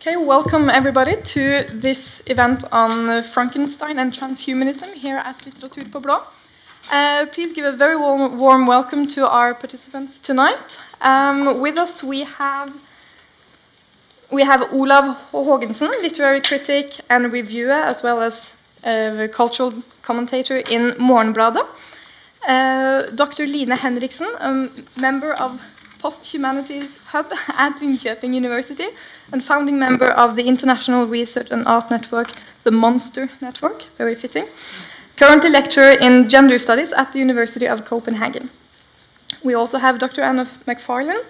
Okay, welcome everybody to this event on uh, Frankenstein and transhumanism here at Litteratur på Blå. Uh, please give a very warm, warm, welcome to our participants tonight. Um, with us we have we have Olav Hågensen, literary critic and reviewer, as well as a cultural commentator in Morgenbladet. Uh, Dr. Line Henriksen, a member of Post-Humanities Hub at Linköping University and founding member of the International Research and Art Network, the Monster Network, very fitting. Currently lecturer in Gender Studies at the University of Copenhagen. We also have Dr. Anna McFarlane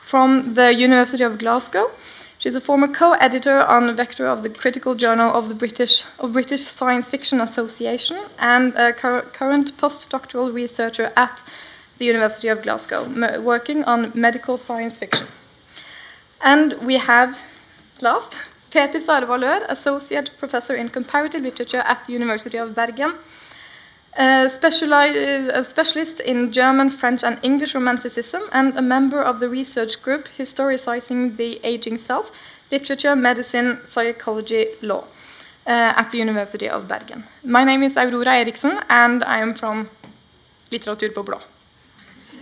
from the University of Glasgow. She's a former co-editor on Vector of the Critical Journal of the British, of British Science Fiction Association and a cur current postdoctoral researcher at the University of Glasgow, working on medical science fiction. And we have, last, Peter Svare Valeur, Associate Professor in Comparative Literature at the University of Bergen, a, specialist in German, French, and English Romanticism, and a member of the research group Historicizing the Aging Self, Literature, Medicine, Psychology, Law, uh, at the University of Bergen. My name is Aurora Eriksen, and I am from Litteratur på Blå.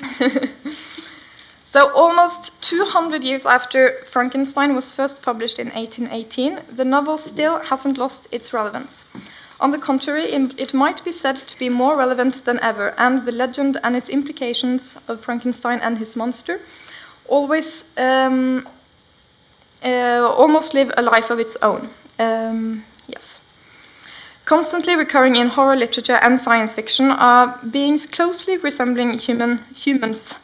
so, almost 200 years after Frankenstein was first published in 1818, the novel still hasn't lost its relevance. On the contrary, it might be said to be more relevant than ever, and the legend and its implications of Frankenstein and his monster always um, uh, almost live a life of its own. Um, yes. Constantly recurring in horror literature and science fiction are beings closely resembling human, humans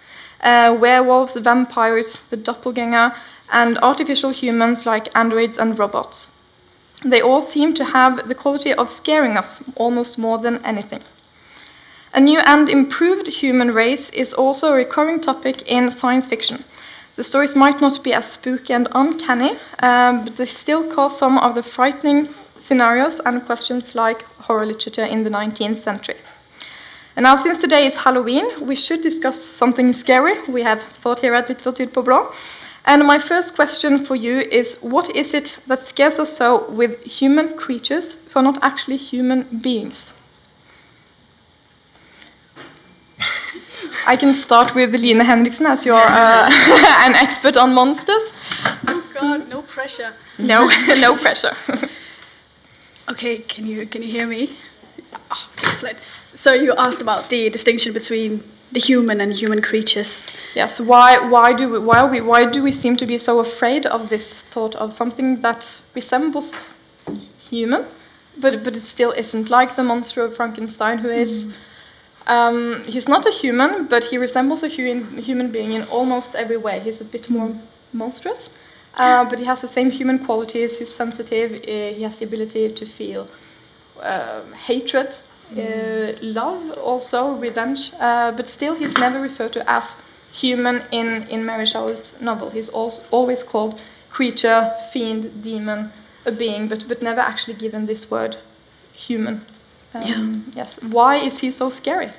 uh, werewolves, vampires, the doppelganger, and artificial humans like androids and robots. They all seem to have the quality of scaring us almost more than anything. A new and improved human race is also a recurring topic in science fiction. The stories might not be as spooky and uncanny, uh, but they still cause some of the frightening scenarios and questions like horror literature in the 19th century. And now, since today is Halloween, we should discuss something scary. We have thought here at Litteratur på Blå. And my first question for you is what is it that scares us so with human creatures who are not actually human beings? I can start with Line Henriksen, as you are uh, an expert on monsters. Oh God, no pressure. No, no pressure. Okay, can you can you hear me? Oh, excellent. So you asked about the distinction between the human and human creatures. Yes. Why why do we, why we why do we seem to be so afraid of this thought of something that resembles human, but but it still isn't like the monster of Frankenstein, who is. Mm. Um, he's not a human, but he resembles a human, human being in almost every way. He's a bit more monstrous. Uh, but he has the same human qualities. He's sensitive. Uh, he has the ability to feel uh, hatred, uh, love, also revenge. Uh, but still, he's never referred to as human in in Mary Shelley's novel. He's always called creature, fiend, demon, a being, but but never actually given this word, human. Um, yeah. Yes. Why is he so scary?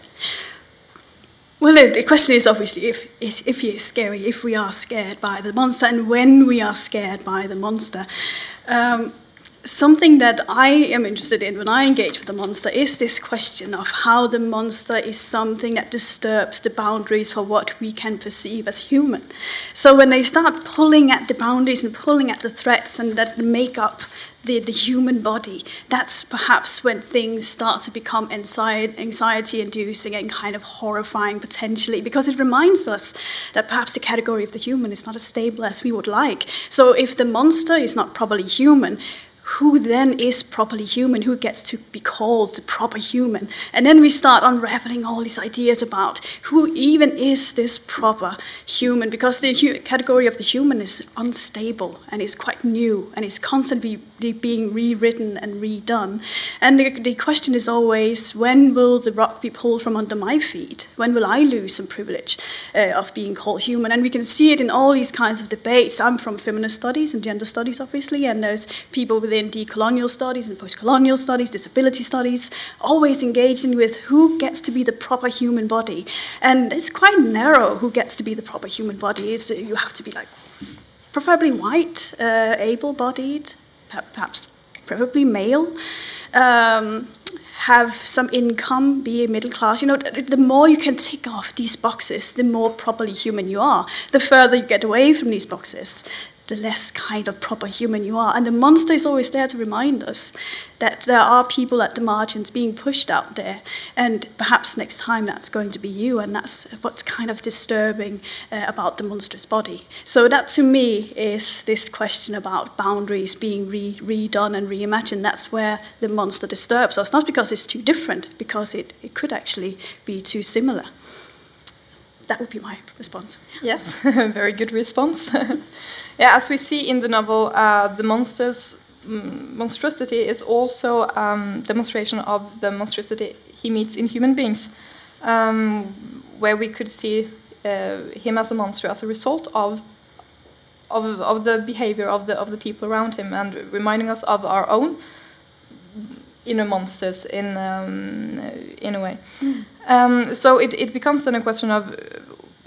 Well, the question is obviously if, if he is scary, if we are scared by the monster, and when we are scared by the monster. Um, something that I am interested in when I engage with the monster is this question of how the monster is something that disturbs the boundaries for what we can perceive as human. So when they start pulling at the boundaries and pulling at the threats and that make up the, the human body, that's perhaps when things start to become anxiety inducing and kind of horrifying potentially, because it reminds us that perhaps the category of the human is not as stable as we would like. So if the monster is not properly human, who then is properly human, who gets to be called the proper human. And then we start unraveling all these ideas about who even is this proper human, because the hu- category of the human is unstable and is quite new and is constantly being rewritten and redone. And the, the question is always when will the rock be pulled from under my feet? When will I lose some privilege uh, of being called human? And we can see it in all these kinds of debates. I'm from feminist studies and gender studies, obviously, and there's people within in decolonial studies and post-colonial studies, disability studies, always engaging with who gets to be the proper human body. And it's quite narrow who gets to be the proper human body. It's, you have to be like preferably white, uh, able-bodied, perhaps probably male. Um, have some income, be a middle class. You know, the more you can tick off these boxes, the more properly human you are. The further you get away from these boxes, the less kind of proper human you are. And the monster is always there to remind us that there are people at the margins being pushed out there. And perhaps next time that's going to be you. And that's what's kind of disturbing uh, about the monstrous body. So, that to me is this question about boundaries being re redone and reimagined. That's where the monster disturbs us. Not because it's too different, because it, it could actually be too similar. That would be my response. Yes, very good response. Yeah, as we see in the novel, uh, the monsters mm, monstrosity is also um, demonstration of the monstrosity he meets in human beings, um, where we could see uh, him as a monster as a result of, of of the behavior of the of the people around him, and reminding us of our own inner monsters in um, in a way. Mm. so it, it becomes then a question of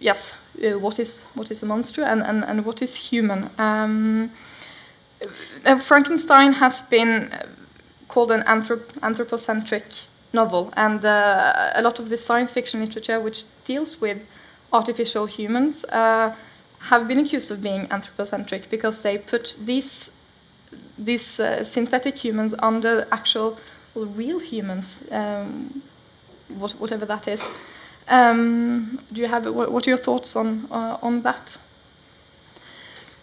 yes, uh, what is what is a monster and, and, and what is human. Um, uh, Frankenstein has been called an anthrop anthropocentric novel, and uh, a lot of the science fiction literature which deals with artificial humans uh, have been accused of being anthropocentric because they put these these uh, synthetic humans under actual well, real humans, um, what, whatever that is. Um, do you have what, are your thoughts on uh, on that?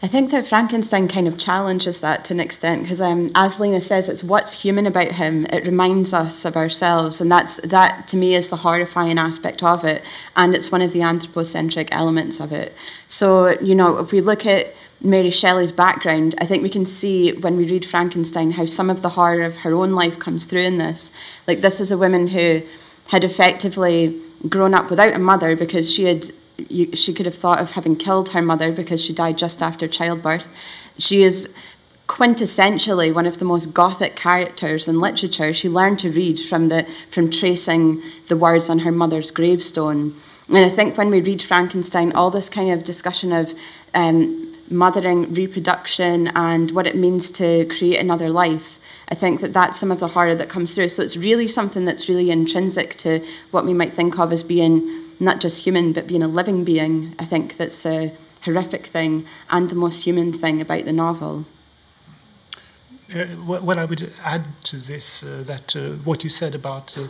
I think that Frankenstein kind of challenges that to an extent because, um, as Line says, it's what's human about him. It reminds us of ourselves, and that's that to me is the horrifying aspect of it, and it's one of the anthropocentric elements of it. So, you know, if we look at Mary Shelley's background, I think we can see when we read Frankenstein how some of the horror of her own life comes through in this. Like this is a woman who had effectively grown up without a mother because she had you, she could have thought of having killed her mother because she died just after childbirth. She is quintessentially one of the most gothic characters in literature. She learned to read from the from tracing the words on her mother's gravestone. And I think when we read Frankenstein, all this kind of discussion of um, mothering, reproduction, and what it means to create another life I think that that's some of the horror that comes through. So it's really something that's really intrinsic to what we might think of as being not just human, but being a living being. I think that's a horrific thing and the most human thing about the novel. Uh, well, I would add to this uh, that uh, what you said about uh,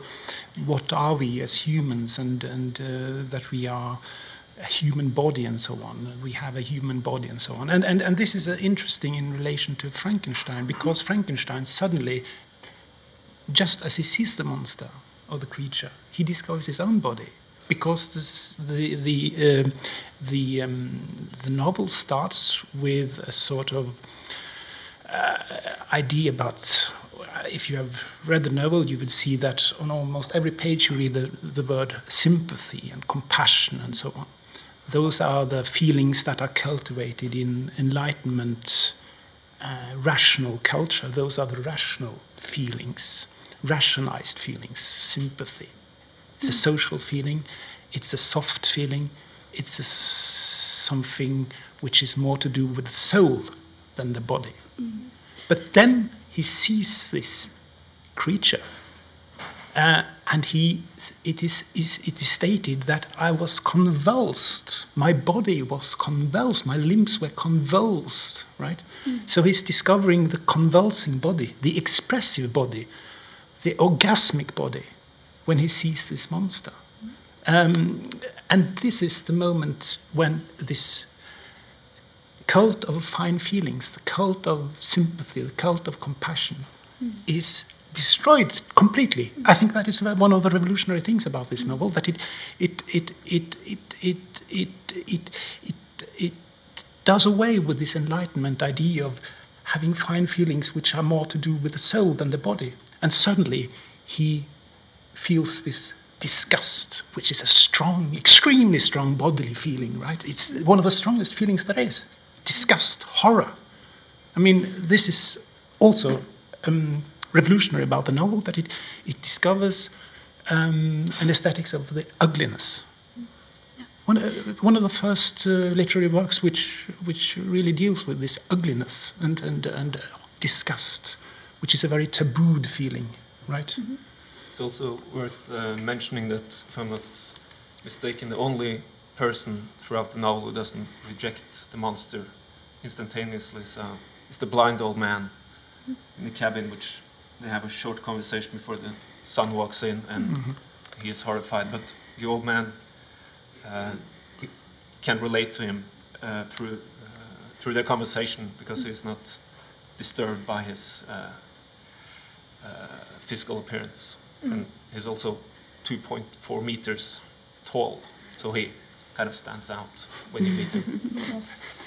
what are we as humans, and and uh, that we are a human body and so on. We have a human body and so on. And, and, and this is uh, interesting in relation to Frankenstein because Frankenstein suddenly, just as he sees the monster or the creature, he discovers his own body. Because this, the, the, uh, the, um, the novel starts with a sort of uh, idea about if you have read the novel, you would see that on almost every page you read the, the word sympathy and compassion and so on those are the feelings that are cultivated in Enlightenment uh, rational culture. Those are the rational feelings, rationalized feelings, sympathy. It's a social feeling, it's a soft feeling, it's a something which is more to do with the soul than the body. Mm. But then he sees this creature uh, and he, it, is, is, it is stated that I was convulsed. My body was convulsed. My limbs were convulsed, right? Mm. So he's discovering the convulsing body, the expressive body, the orgasmic body when he sees this monster. Um, and this is the moment when this cult of fine feelings, the cult of sympathy, the cult of compassion, mm. is destroyed completely. I think that is one of the revolutionary things about this novel that it it it it it it it it, it, it does away with this enlightenment idea of having fine feelings which are more to do with the soul than the body. And suddenly he feels this disgust, which is a strong, extremely strong bodily feeling, right? It's one of the strongest feelings there is. Disgust, horror. I mean, this is also um, revolutionary about the novel that it, it discovers um, an aesthetics of the ugliness one, uh, one of the first uh, literary works which which really deals with this ugliness and and and uh, disgust, which is a very tabooed feeling, right? Mm-hmm. It's also worth uh, mentioning that, if I'm not mistaken, the only person throughout the novel who doesn't reject the monster instantaneously is, uh, is the blind old man in the cabin, which they have a short conversation before the son walks in, and he is horrified. But the old man uh, can relate to him uh, through uh, through their conversation because he's not disturbed by his uh, uh, physical appearance, and he's also 2.4 meters tall, so he kind of stands out when you meet him.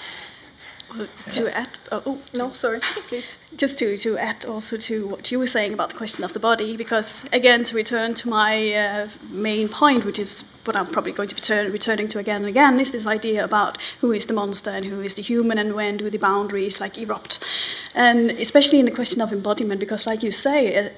Well, to add, oh, oh, No, sorry, please. just to, to add also to what you were saying about the question of the body, because again, to return to my uh, main point, which is what I'm probably going to be turn, returning to again and again, is this idea about who is the monster and who is the human and when do the boundaries like erupt. And especially in the question of embodiment, because like you say, uh,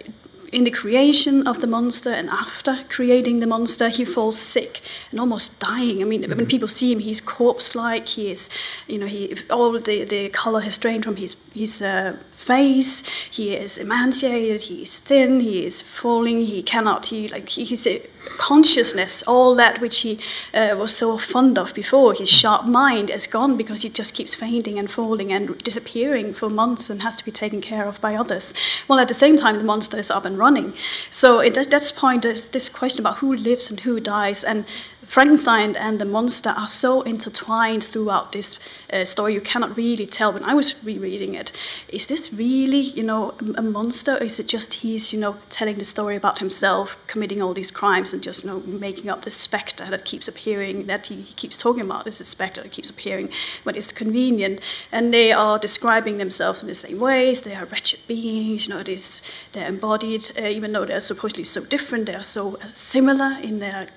in the creation of the monster and after creating the monster, he falls sick and almost dying. I mean, when people see him, he's corpse-like. He is, you know, he all the, the color has drained from his his uh, face. He is emaciated. He is thin. He is falling. He cannot. He like he, his uh, consciousness, all that which he uh, was so fond of before, his sharp mind is gone because he just keeps fainting and falling and disappearing for months and has to be taken care of by others. Well, at the same time, the monster is up and running. So at that, that point, there's this question about who lives and who dies, and Frankenstein and the monster are so intertwined throughout this uh, story. You cannot really tell. When I was rereading it, is this really, you know, a monster, or is it just he's, you know, telling the story about himself committing all these crimes and just, you know, making up this specter that keeps appearing, that he, he keeps talking about? This specter that keeps appearing when it's convenient, and they are describing themselves in the same ways. They are wretched beings, you know. They're embodied, uh, even though they're supposedly so different. They are so uh, similar in their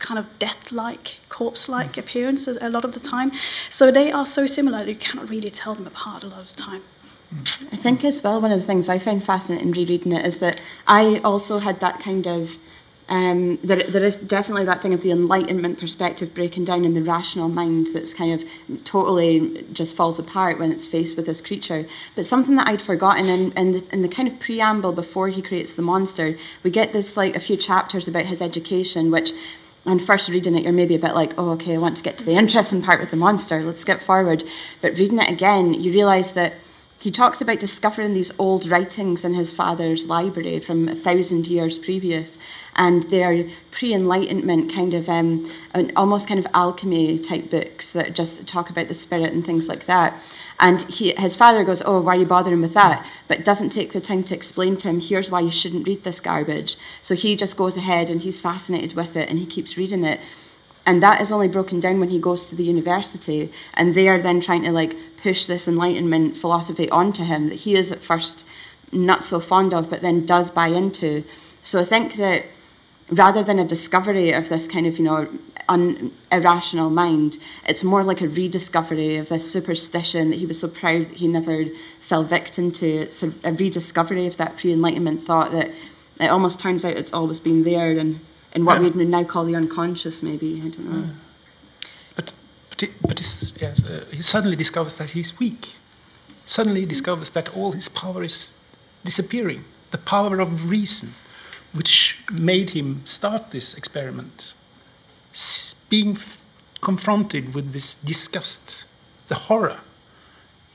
kind of death-like, corpse-like appearance a, lot of the time. So they are so similar that you cannot really tell them apart a lot of the time. I think as well, one of the things I found fascinating rereading it is that I also had that kind of. Um, there, there is definitely that thing of the enlightenment perspective breaking down in the rational mind that's kind of totally just falls apart when it's faced with this creature. But something that I'd forgotten in, in, the, in the kind of preamble before he creates the monster, we get this like a few chapters about his education, which on first reading it, you're maybe a bit like, oh, okay, I want to get to the interesting part with the monster, let's skip forward. But reading it again, you realise that he talks about discovering these old writings in his father's library from a thousand years previous, and they are pre-enlightenment kind of um, almost kind of alchemy type books that just talk about the spirit and things like that. And he, his father goes, "Oh, why are you bothering with that?" But doesn't take the time to explain to him, "Here's why you shouldn't read this garbage." So he just goes ahead and he's fascinated with it and he keeps reading it. And that is only broken down when he goes to the university, and they are then trying to like push this enlightenment philosophy onto him that he is at first not so fond of, but then does buy into. So I think that rather than a discovery of this kind of you know un- irrational mind, it's more like a rediscovery of this superstition that he was so proud that he never fell victim to. It's a, a rediscovery of that pre-enlightenment thought that it almost turns out it's always been there and in what Yeah. we would now call the unconscious, maybe I don't know. But, but, it, but yes, uh, he suddenly discovers that he's weak. Suddenly he discovers that all his power is disappearing. The power of reason, which made him start this experiment, being confronted with this disgust, the horror.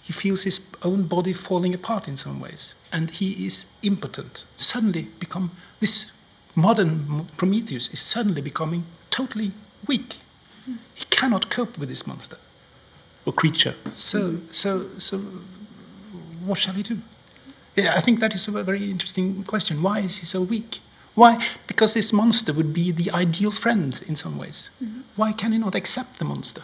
He feels his own body falling apart in some ways, and he is impotent. Suddenly, become this modern Prometheus is suddenly becoming totally weak. He cannot cope with this monster or creature. So, so, so, what shall he do? Yeah, I think that is a very interesting question. Why is he so weak? Why? Because this monster would be the ideal friend in some ways. Why can he not accept the monster?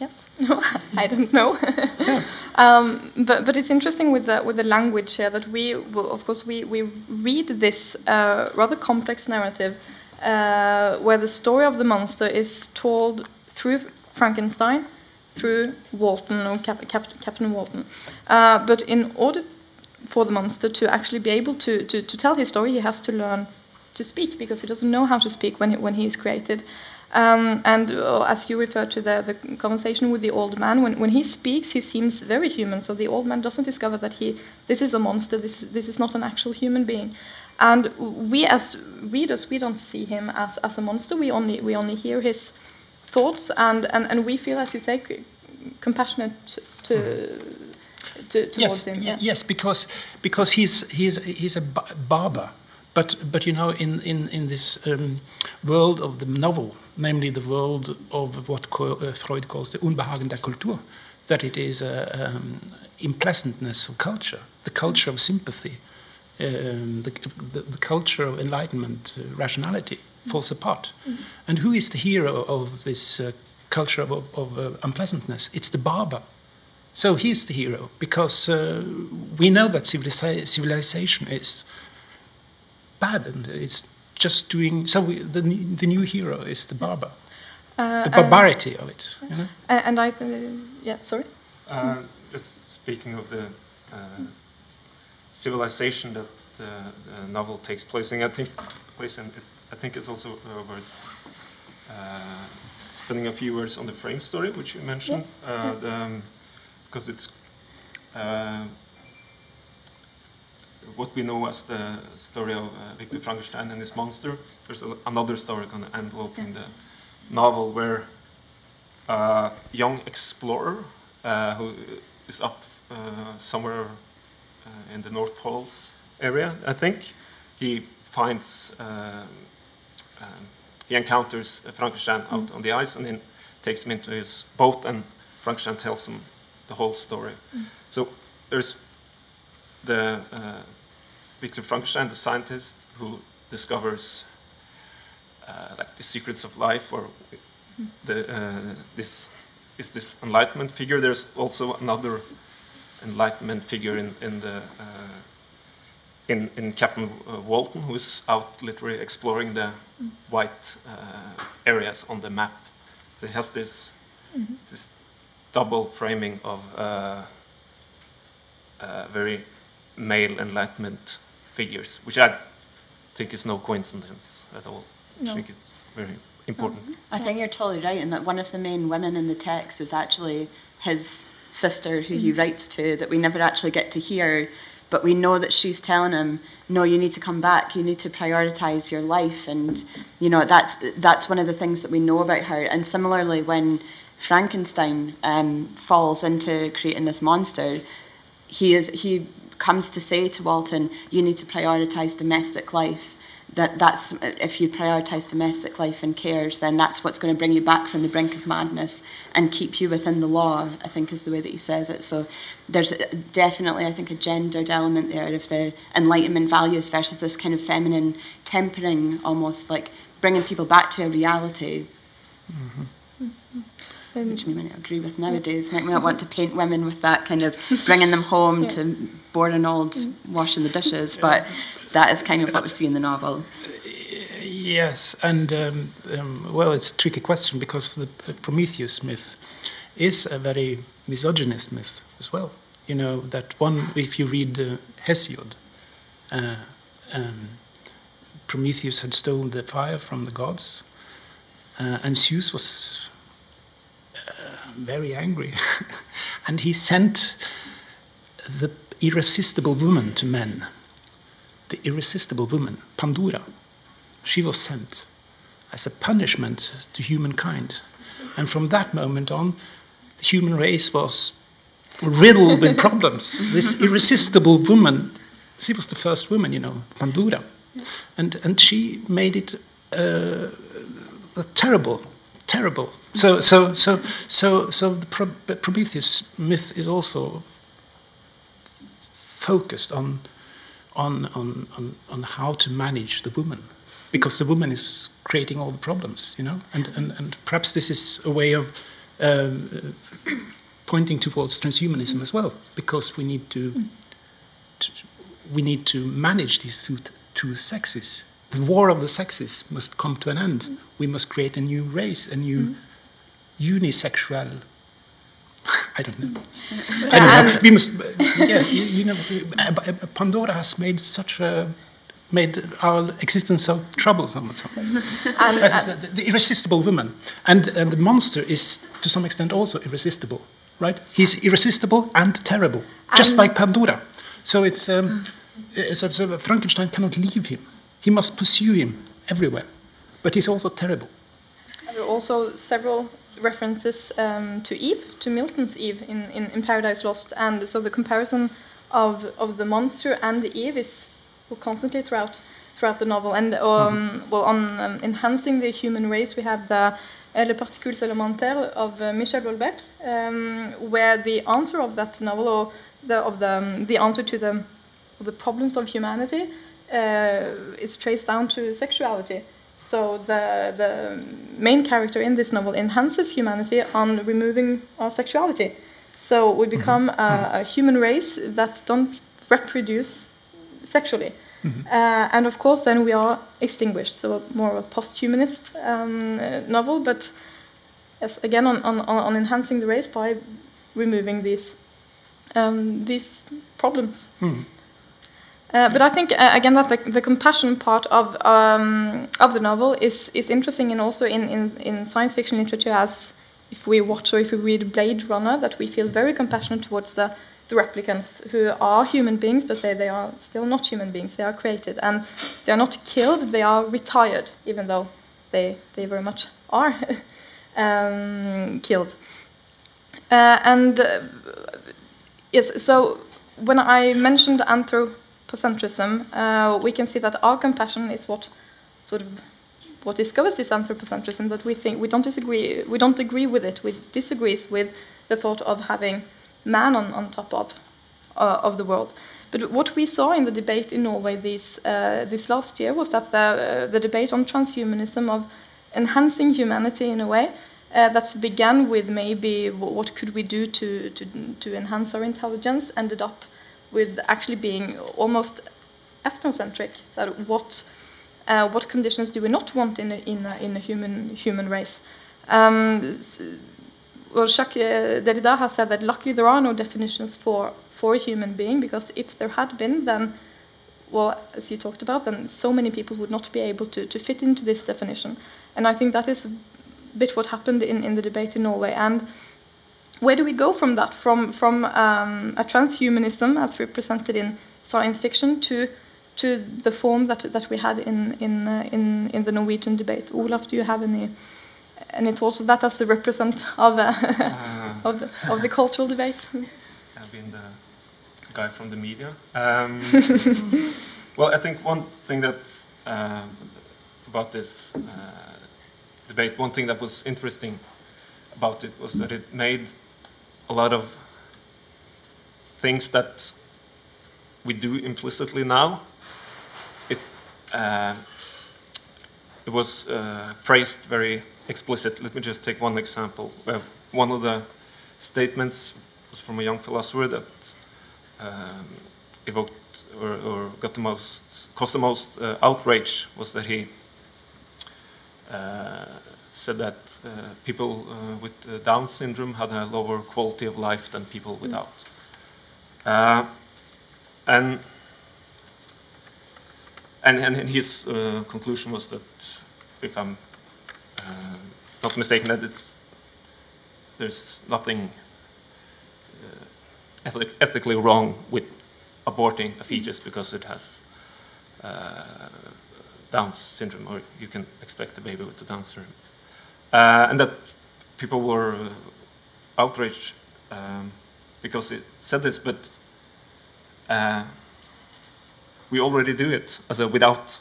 Yes. No, I don't know. Yeah. um, but but it's interesting with the with the language here that we of course we we read this uh, rather complex narrative uh, where the story of the monster is told through Frankenstein, through Walton or Cap- Cap- Captain Walton. Uh, but in order for the monster to actually be able to, to, to tell his story, he has to learn to speak because he doesn't know how to speak when he, when he is created. Um, and uh, as you refer to the, the conversation with the old man, when, when he speaks, he seems very human. So the old man doesn't discover that he this is a monster. This this is not an actual human being. And we as readers, we don't see him as, as a monster. We only we only hear his thoughts, and, and, and we feel, as you say, compassionate to, to towards yes, him. Yeah. yes, because because he's he's he's a barber, but but you know in in in this um, world of the novel, namely the world of what uh, Freud calls the Unbehagen der Kultur, that it is a um, unpleasantness of culture, the culture of sympathy, um, the, the the culture of enlightenment, uh, rationality falls apart, and who is the hero of this uh, culture of, of uh, unpleasantness? It's the barber. So he's the hero because uh, we know that civilisa- civilization is bad and it's just doing. So we, the the new hero is the barber, Uh, the barbarity of it. You know? And, and I, uh, yeah, sorry. Uh, just speaking of the uh, civilization that the, the novel takes place in, I think place in, it, I think it's also uh, worth uh, spending a few words on the frame story, which you mentioned, uh, the, um, because it's uh, what we know as the story of uh, Victor Frankenstein and his monster. There's a, another story kind of enveloping the novel where a young explorer uh, who is up uh, somewhere uh, in the North Pole area, I think. He finds, um, um, he encounters Frankenstein out on the ice and then takes him into his boat and Frankenstein tells him the whole story. So there's the uh, Victor Frankenstein, the scientist who discovers uh, like the secrets of life or the, uh, this is this enlightenment figure. There's also another enlightenment figure in, in the uh, in, in Captain uh, Walton, who is out literally exploring the white uh, areas on the map. So he has this this double framing of uh, uh, very male enlightenment figures, which I think is no coincidence at all. I think it's very important. I think you're totally right in that one of the main women in the text is actually his sister who he writes to that we never actually get to hear, but we know that she's telling him, no, you need to come back, you need to prioritize your life. And, you know, that's, that's one of the things that we know about her. And similarly, when Frankenstein um, falls into creating this monster, he is he comes to say to Walton, you need to prioritize domestic life. That that's if you prioritize domestic life and cares, then that's what's going to bring you back from the brink of madness and keep you within the law. I think is the way that he says it. So there's definitely, I think, a gendered element there of the enlightenment values versus this kind of feminine tempering, almost like bringing people back to a reality And which we might not agree with nowadays. Might not want to paint women with that kind of bringing them home Yeah. to boring old washing the dishes, but that is kind of what we see in the novel. Yes, and um, um, well, it's a tricky question because the, the Prometheus myth is a very misogynist myth as well. You know that one, if you read uh, Hesiod, uh, um, Prometheus had stolen the fire from the gods, uh, and Zeus was very angry, and he sent the irresistible woman to men. The irresistible woman, Pandora she was sent as a punishment to humankind. And from that moment on, the human race was riddled with problems. This irresistible woman, she was the first woman, you know, Pandora. And, and she made it uh, terrible, terrible. So, so, so, so, so the Pro- Prometheus myth is also focused on, on, on, on, on how to manage the woman because the woman is creating all the problems, you know, and and, and perhaps this is a way of um, pointing towards transhumanism as well, because we need to, to we need to manage these two, two sexes. The war of the sexes must come to an end. We must create a new race, a new unisexual. I don't know. I don't know. We must. Yeah, you, you know, uh, Pandora has made such a made our existence so troublesome. Is the, the irresistible woman. And, and the monster is, to some extent, also irresistible, right? He's irresistible and terrible, just like Pandora. So it's, um, it's, it's, uh, Frankenstein cannot leave him. He must pursue him everywhere. But he's also terrible. There are also several references um, to Eve, to Milton's Eve in, in, in Paradise Lost, and so the comparison of, of the monster and the Eve is constantly throughout throughout the novel. And um, well, on um, enhancing the human race, we have the uh, Les Particules Élémentaires of uh, Michel Houellebecq, um, where the answer of that novel, or the, of the, um, the answer to the, the problems of humanity, is traced down to sexuality. So the the main character in this novel enhances humanity on removing our sexuality. So we become a, a human race that don't reproduce sexually. Uh, and of course, then we are extinguished. So more of a post-humanist um, uh, novel, but yes, again on, on, on enhancing the race by removing these um, these problems. Uh, but I think uh, again that the, the compassion part of um, of the novel is is interesting, and also in, in, in science fiction literature, as if we watch or if we read Blade Runner, that we feel very compassionate towards the, the replicants who are human beings, but they, they are still not human beings. They are created, and they are not killed; they are retired, even though they they very much are um, killed. Uh, and uh, yes, so when I mentioned anthropocentrism, uh, we can see that our compassion is what sort of what discovers this anthropocentrism. That we think we don't disagree, we don't agree with it. We disagrees with the thought of having man on, on top of uh, of the world. But what we saw in the debate in Norway this uh, this last year was that the uh, the debate on transhumanism of enhancing humanity in a way uh, that began with maybe wh- what could we do to, to, to enhance our intelligence ended up with actually being almost ethnocentric. That what uh, what conditions do we not want in a, in a, in a human human race? Um, well, Jacques uh, Derrida has said that luckily there are no definitions for for a human being because if there had been, then well, as you talked about, then so many people would not be able to, to fit into this definition. And I think that is a bit what happened in, in the debate in Norway. And where do we go from that? From, from um, a transhumanism as represented in science fiction to, to the form that, that we had in, in, uh, in, in the Norwegian debate. Olav, do you have any, any thoughts of that as the represent of, uh, Uh, of, the, of the cultural debate? I've been the guy from the media. Um, well, I think one thing that uh, about this uh, debate, one thing that was interesting about it was that it made a lot of things that we do implicitly now. It uh, it was uh, phrased very explicit. Let me just take one example. Uh, one of the statements was from a young philosopher that um, evoked or, or got the most, caused the most uh, outrage was that he uh, said that uh, people uh, with uh, Down syndrome had a lower quality of life than people without. Uh, and, and, and his uh, conclusion was that, if I'm uh, not mistaken, that it's, there's nothing uh, ethic, ethically wrong with aborting a fetus because it has uh, Down syndrome, or you can expect a baby with the Down syndrome. Uh, and that people were outraged um, because it said this, but uh, we already do it as a, without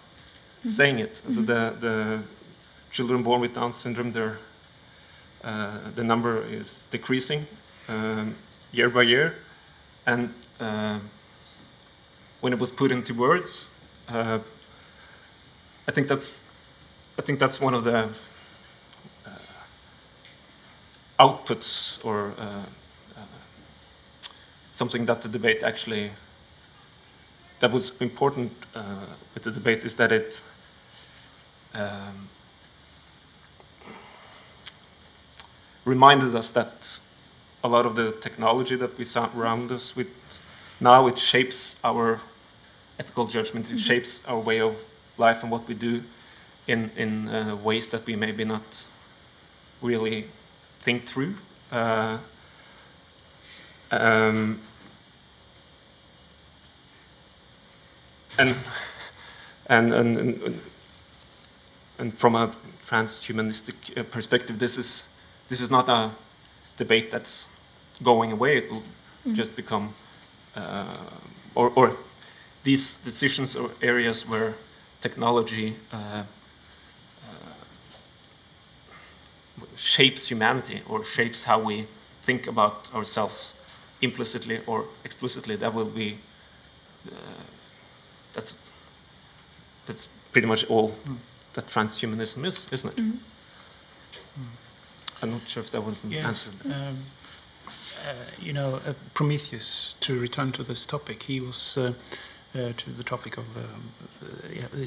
saying it. So the, the children born with Down syndrome, their, uh, the number is decreasing um, year by year. And uh, when it was put into words, uh, I think that's I think that's one of the outputs or uh, uh, something that the debate actually that was important uh, with the debate is that it um, reminded us that a lot of the technology that we surround us with now it shapes our ethical judgment. It shapes our way of life and what we do in in uh, ways that we maybe not really think through. Uh, um, and, and, and, and, and from a transhumanistic uh, perspective, this is, this is not a debate that's going away. It will just become, uh, or, or these decisions or areas where technology uh, shapes humanity or shapes how we think about ourselves implicitly or explicitly, that will be uh, that's that's pretty much all mm. that transhumanism is, isn't it? Mm. I'm not sure if that was an yes. answer. Um, uh, you know, uh, Prometheus. To return to this topic, he was. Uh, uh, to the topic of uh,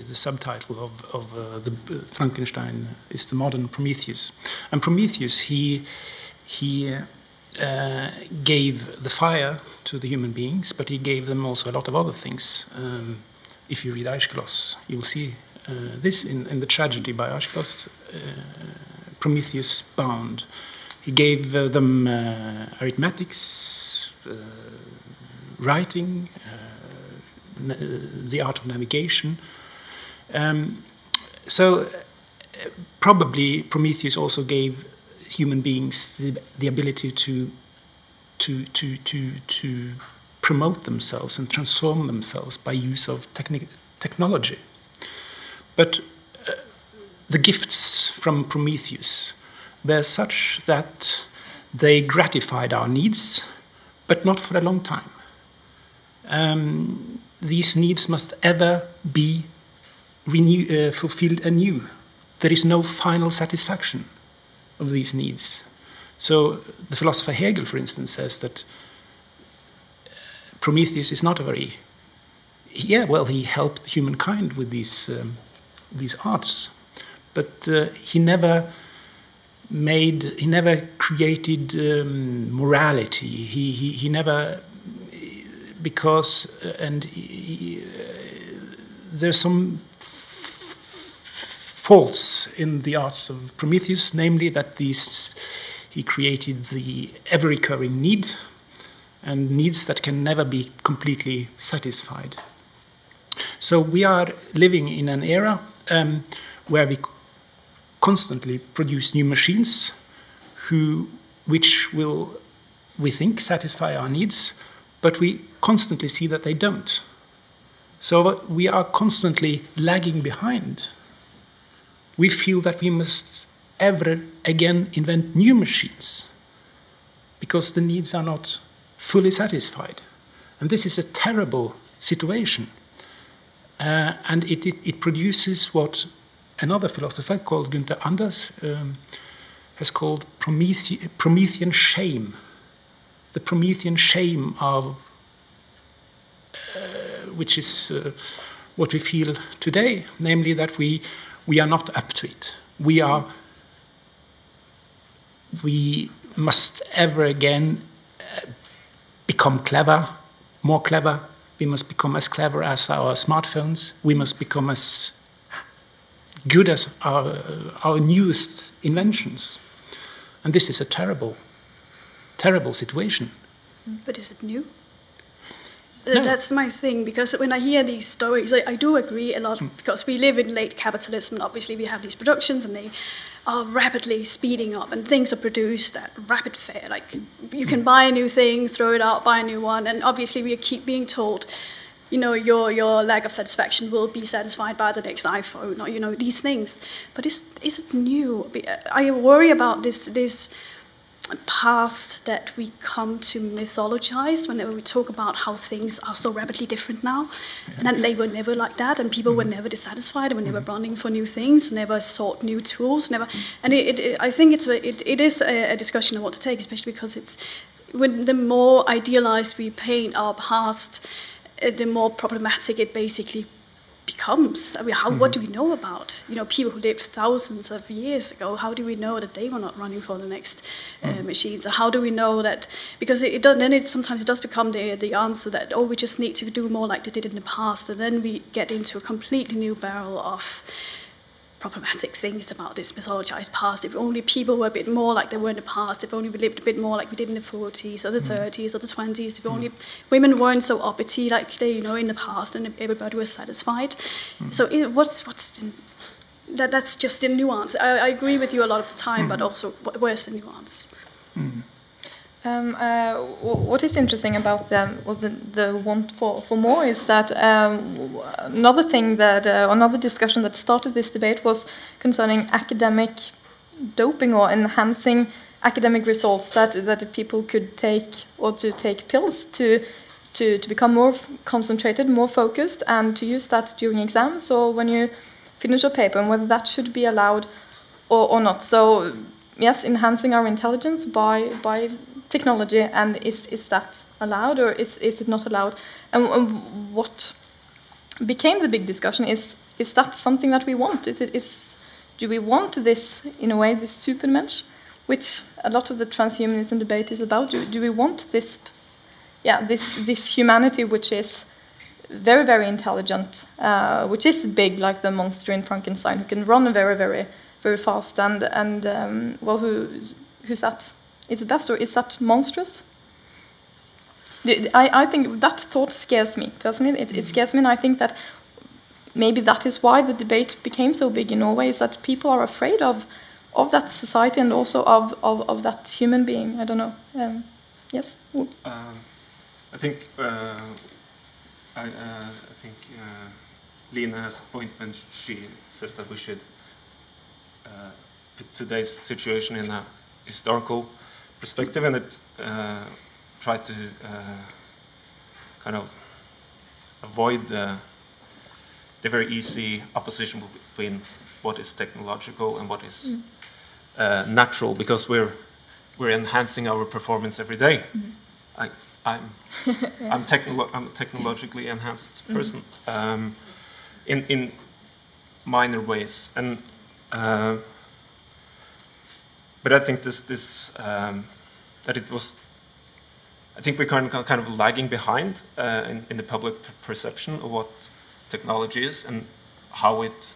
the subtitle of, of uh, the Frankenstein is the modern Prometheus. And Prometheus, he he uh, gave the fire to the human beings, but he gave them also a lot of other things. Um, if you read Aeschylus, you will see uh, this in, in, the tragedy by Aeschylus, uh, Prometheus bound. He gave them arithmetics, writing, the art of navigation. Um, so probably Prometheus also gave human beings the, the ability to, to, to, to, to promote themselves and transform themselves by use of techni- technology. But uh, the gifts from Prometheus were such that they gratified our needs, but not for a long time. Um, these needs must ever be renew, uh, fulfilled anew. There is no final satisfaction of these needs. So, the philosopher Hegel, for instance, says that uh, Prometheus is not a very yeah, well, he helped humankind with these um, these arts, but uh, he never made, he never created um, morality. He, he he never because uh, and uh, there's some faults in the arts of Prometheus, namely that these he created the ever-recurring need and needs that can never be completely satisfied. So we are living in an era um, where we constantly produce new machines who, which will, we think, satisfy our needs, but we constantly see that they don't. So we are constantly lagging behind. We feel that we must ever again invent new machines because the needs are not fully satisfied. And this is a terrible situation. Uh, and it, it, it, produces what another philosopher called Günther Anders um, has called Promethe Promethean shame the Promethean shame of uh, which is uh, what we feel today, namely that we we are not up to it. We are we must ever again uh, become clever, more clever. We must become as clever as our smartphones. We must become as good as our, our newest inventions. And this is a terrible terrible situation. But is it new? Uh, no. That's my thing because when I hear these stories, I, I do agree a lot mm. because we live in late capitalism. And obviously, we have these productions and they are rapidly speeding up, and things are produced at rapid fare. Like you can buy a new thing, throw it out, buy a new one, and obviously, we keep being told, you know, your your lack of satisfaction will be satisfied by the next iPhone, or you know, these things. But is is it new? I worry about this this past that we come to mythologize whenever we talk about how things are so rapidly different now. Yeah. And they were never like that, and people mm-hmm. were never dissatisfied, and were never mm-hmm. running for new things, never sought new tools, never. And it, it, I think it's a, it, it is a, a discussion I want to take, especially because it's when the more idealized we paint our past, uh, the more problematic it basically becomes. I mean, how, what do we know about you know people who lived thousands of years ago? How do we know that they were not running for the next uh, machines? Or how do we know that because it, it does, then it sometimes it does become the the answer that oh we just need to do more like they did in the past, and then we get into a completely new barrel of problematic things about this mythologized past. If only people were a bit more like they were in the past, if only we lived a bit more like we did in the 40s or the mm. 30s or the 20s, if only women weren't so uppity like they, you know, in the past and everybody was satisfied. Mm. So it, what's, what's the, that, that's just the nuance. I, I agree with you a lot of the time, mm. but also where's the nuance? Mm. Um, uh, wh- what is interesting about the, well, the, the want for, for more is that um, another thing that, uh, another discussion that started this debate was concerning academic doping or enhancing academic results that, that people could take or to take pills to, to, to become more concentrated, more focused, and to use that during exams or when you finish your paper, and whether that should be allowed or, or not. So yes, enhancing our intelligence by by technology, and is is that allowed or is is it not allowed? And, and what became the big discussion is is that something that we want? Is it is do we want this in a way this supermensch, which a lot of the transhumanism debate is about? Do, do we want this? Yeah, this this humanity which is very very intelligent, uh, which is big like the monster in Frankenstein, who can run very very very fast and and um, well who's who's that? Is it best or is that monstrous? I, I think that thought scares me personally. It, it scares me, and I think that maybe that is why the debate became so big in Norway. Is that people are afraid of of that society and also of, of, of that human being. I don't know. Um, yes. Um, I think uh, I, uh, I think uh, Line has a point when she says that we should uh, put today's situation in a historical perspective and it uh, try to uh, kind of avoid the, the very easy opposition between what is technological and what is uh, natural because we're we're enhancing our performance every day. I, I'm I'm, technolo- I'm a technologically enhanced person um, in in minor ways, and uh, but I think this this um, that it was. I think we're kind of, kind of lagging behind uh, in, in the public perception of what technology is and how it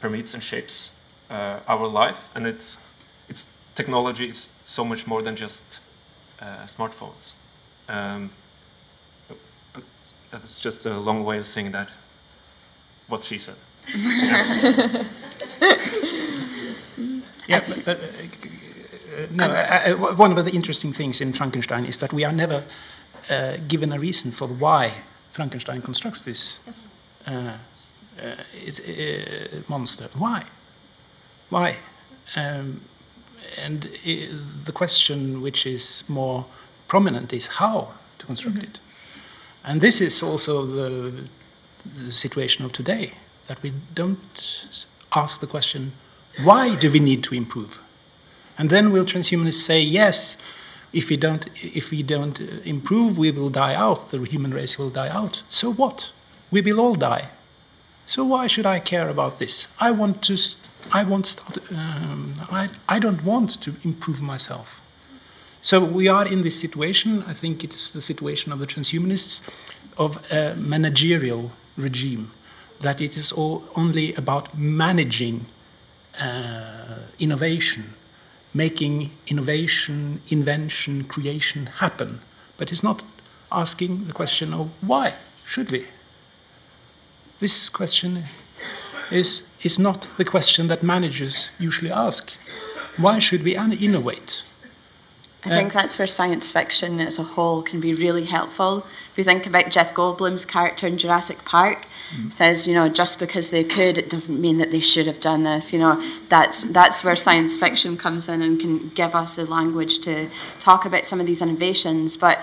permeates and shapes uh, our life, and it's it's technology is so much more than just uh, smartphones. Um, that's just a long way of saying that. What she said. Yeah, but, but, uh, no, one of the interesting things in Frankenstein is that we are never uh, given a reason for why Frankenstein constructs this uh, uh, uh, monster. Why? Why? Um, and the question which is more prominent is how to construct it. And this is also the, the situation of today, that we don't ask the question, why do we need to improve? And then will transhumanists say, yes, if we don't, if we don't uh, improve, we will die out, the human race will die out. So what? We will all die. So why should I care about this? I want to, I want start, um, I, I don't want to improve myself. So we are in this situation, I think it's the situation of the transhumanists, of a managerial regime, that it is all only about managing Uh, innovation, making innovation, invention, creation happen. But it's not asking the question of why should we? This question is, is not the question that managers usually ask. Why should we innovate? I think that's where science fiction as a whole can be really helpful. If you think about Jeff Goldblum's character in Jurassic Park, mm. says, you know, just because they could, it doesn't mean that they should have done this. You know, that's that's where science fiction comes in and can give us the language to talk about some of these innovations. But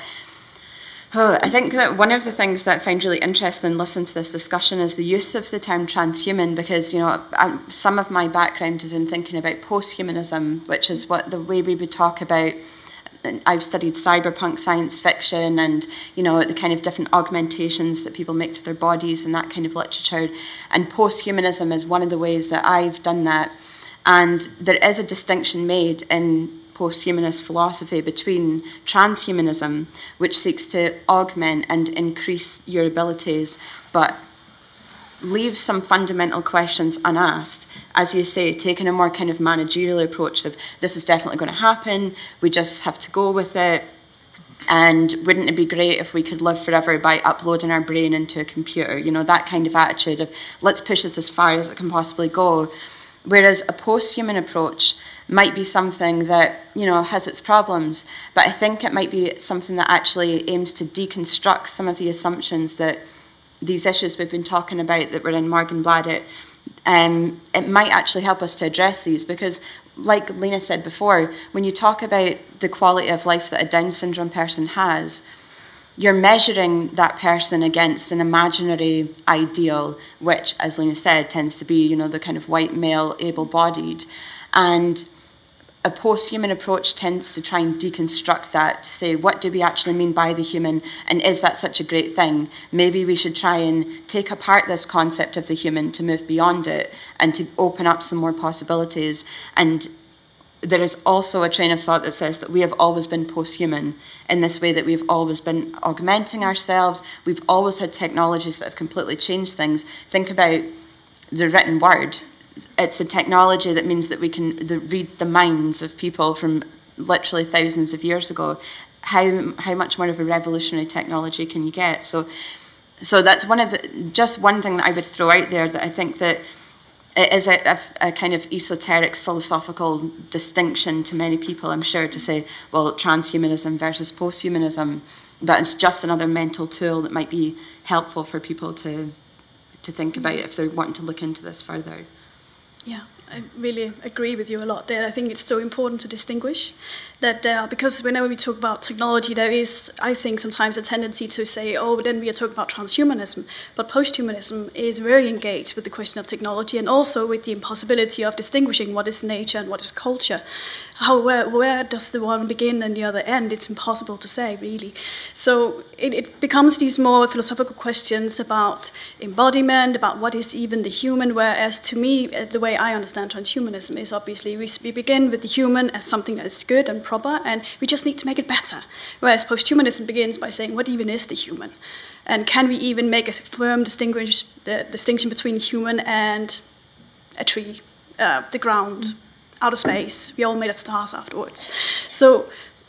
Oh, I think that one of the things that I find really interesting in listening to this discussion is the use of the term transhuman because, you know, i some of my background is in thinking about posthumanism, which is what the way we would talk about I've studied cyberpunk science fiction and you know the kind of different augmentations that people make to their bodies and that kind of literature. And post-humanism is one of the ways that I've done that. And there is a distinction made in post-humanist philosophy between transhumanism, which seeks to augment and increase your abilities, but leaves some fundamental questions unasked. As you say, taking a more kind of managerial approach of this is definitely going to happen, we just have to go with it. And wouldn't it be great if we could live forever by uploading our brain into a computer? You know, that kind of attitude of let's push this as far as it can possibly go. Whereas a post human approach might be something that, you know, has its problems, but I think it might be something that actually aims to deconstruct some of the assumptions that these issues we've been talking about that were in Morgenbladet, um, it might actually help us to address these because, like Line said before, when you talk about the quality of life that a Down syndrome person has, you're measuring that person against an imaginary ideal, which, as Line said, tends to be, you know, the kind of white male, able-bodied, and a post-human approach tends to try and deconstruct that to say what do we actually mean by the human and is that such a great thing? Maybe we should try and take apart this concept of the human to move beyond it and to open up some more possibilities. And there is also a train of thought that says that we have always been post-human in this way that we've always been augmenting ourselves. We've always had technologies that have completely changed things. Think about the written word it's a technology that means that we can the, read the minds of people from literally thousands of years ago. How how much more of a revolutionary technology can you get? So so that's one of the just one thing that I would throw out there that I think that it is a, a, a, kind of esoteric philosophical distinction to many people, I'm sure, to say, well, transhumanism versus posthumanism, but it's just another mental tool that might be helpful for people to to think about if they're wanting to look into this further. Yeah, I really agree with you a lot there. I think it's so important to distinguish that because whenever we talk about technology, there is, I think, sometimes a tendency to say, oh, then we are talking about transhumanism. But posthumanism is very engaged with the question of technology and also with the impossibility of distinguishing what is nature and what is culture. How, where, where does the one begin and the other end? It's impossible to say, really. So it, it becomes these more philosophical questions about embodiment, about what is even the human, whereas to me, the way I understand transhumanism is obviously we, we begin with the human as something that is good and proper, and we just need to make it better. Whereas posthumanism begins by saying, what even is the human? And can we even make a firm distinguish, the distinction between human and a tree, uh, the ground, outer space? We all made of stars afterwards. So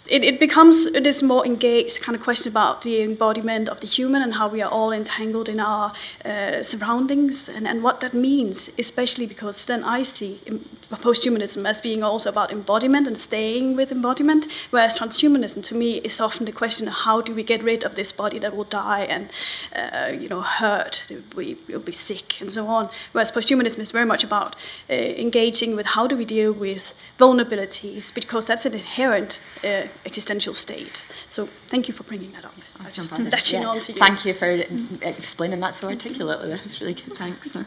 it, it becomes this more engaged kind of question about the embodiment of the human and how we are all entangled in our uh, surroundings and, and what that means, especially because then I see posthumanism as being also about embodiment and staying with embodiment, whereas transhumanism to me is often the question of how do we get rid of this body that will die and uh, you know hurt, we will be sick and so on. Whereas posthumanism is very much about uh, engaging with how do we deal with vulnerabilities because that's an inherent uh, existential state. So thank you for bringing that up. I just yeah. on to you. Thank you for explaining that so articulately. That was really good. Thanks.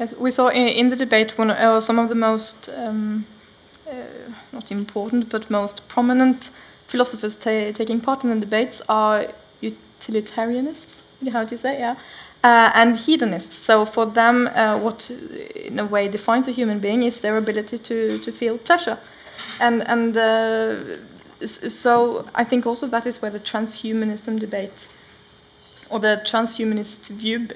Yes, we saw in, the debate one, uh, some of the most um, uh, not important but most prominent philosophers ta taking part in the debates are utilitarianists. How do you say? Yeah. Uh, and hedonists. So for them, uh, what in a way defines a human being is their ability to, to feel pleasure. And, and uh, so I think also that is where the transhumanism debate or the transhumanist view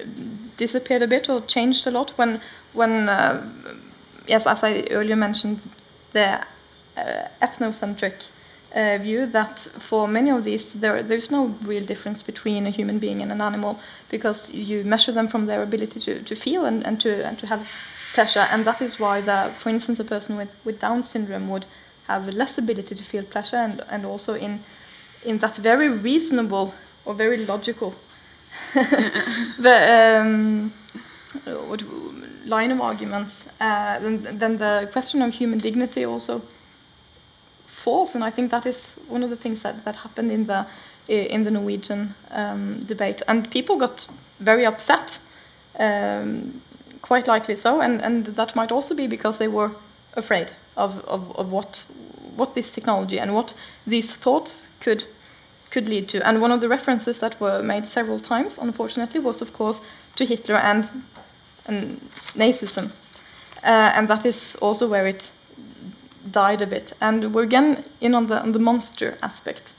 disappeared a bit or changed a lot when, when uh, yes, as I earlier mentioned, the uh, ethnocentric uh, view that for many of these there, there's no real difference between a human being and an animal because you measure them from their ability to, to feel and, and, to, and to have pleasure. And that is why, the, for instance, a person with, with Down syndrome would have less ability to feel pleasure and, and also in, in that very reasonable or very logical the, um, what, line of arguments, uh, then, then the question of human dignity also falls, and I think that is one of the things that, that happened in the in the Norwegian um, debate, and people got very upset, um, quite likely so, and, and that might also be because they were afraid of, of, of what what this technology and what these thoughts could could lead to. And one of the references that were made several times, unfortunately, was of course to Hitler and, and Nazism, uh, and that is also where it died a bit. And we're again in on the on the monster aspect.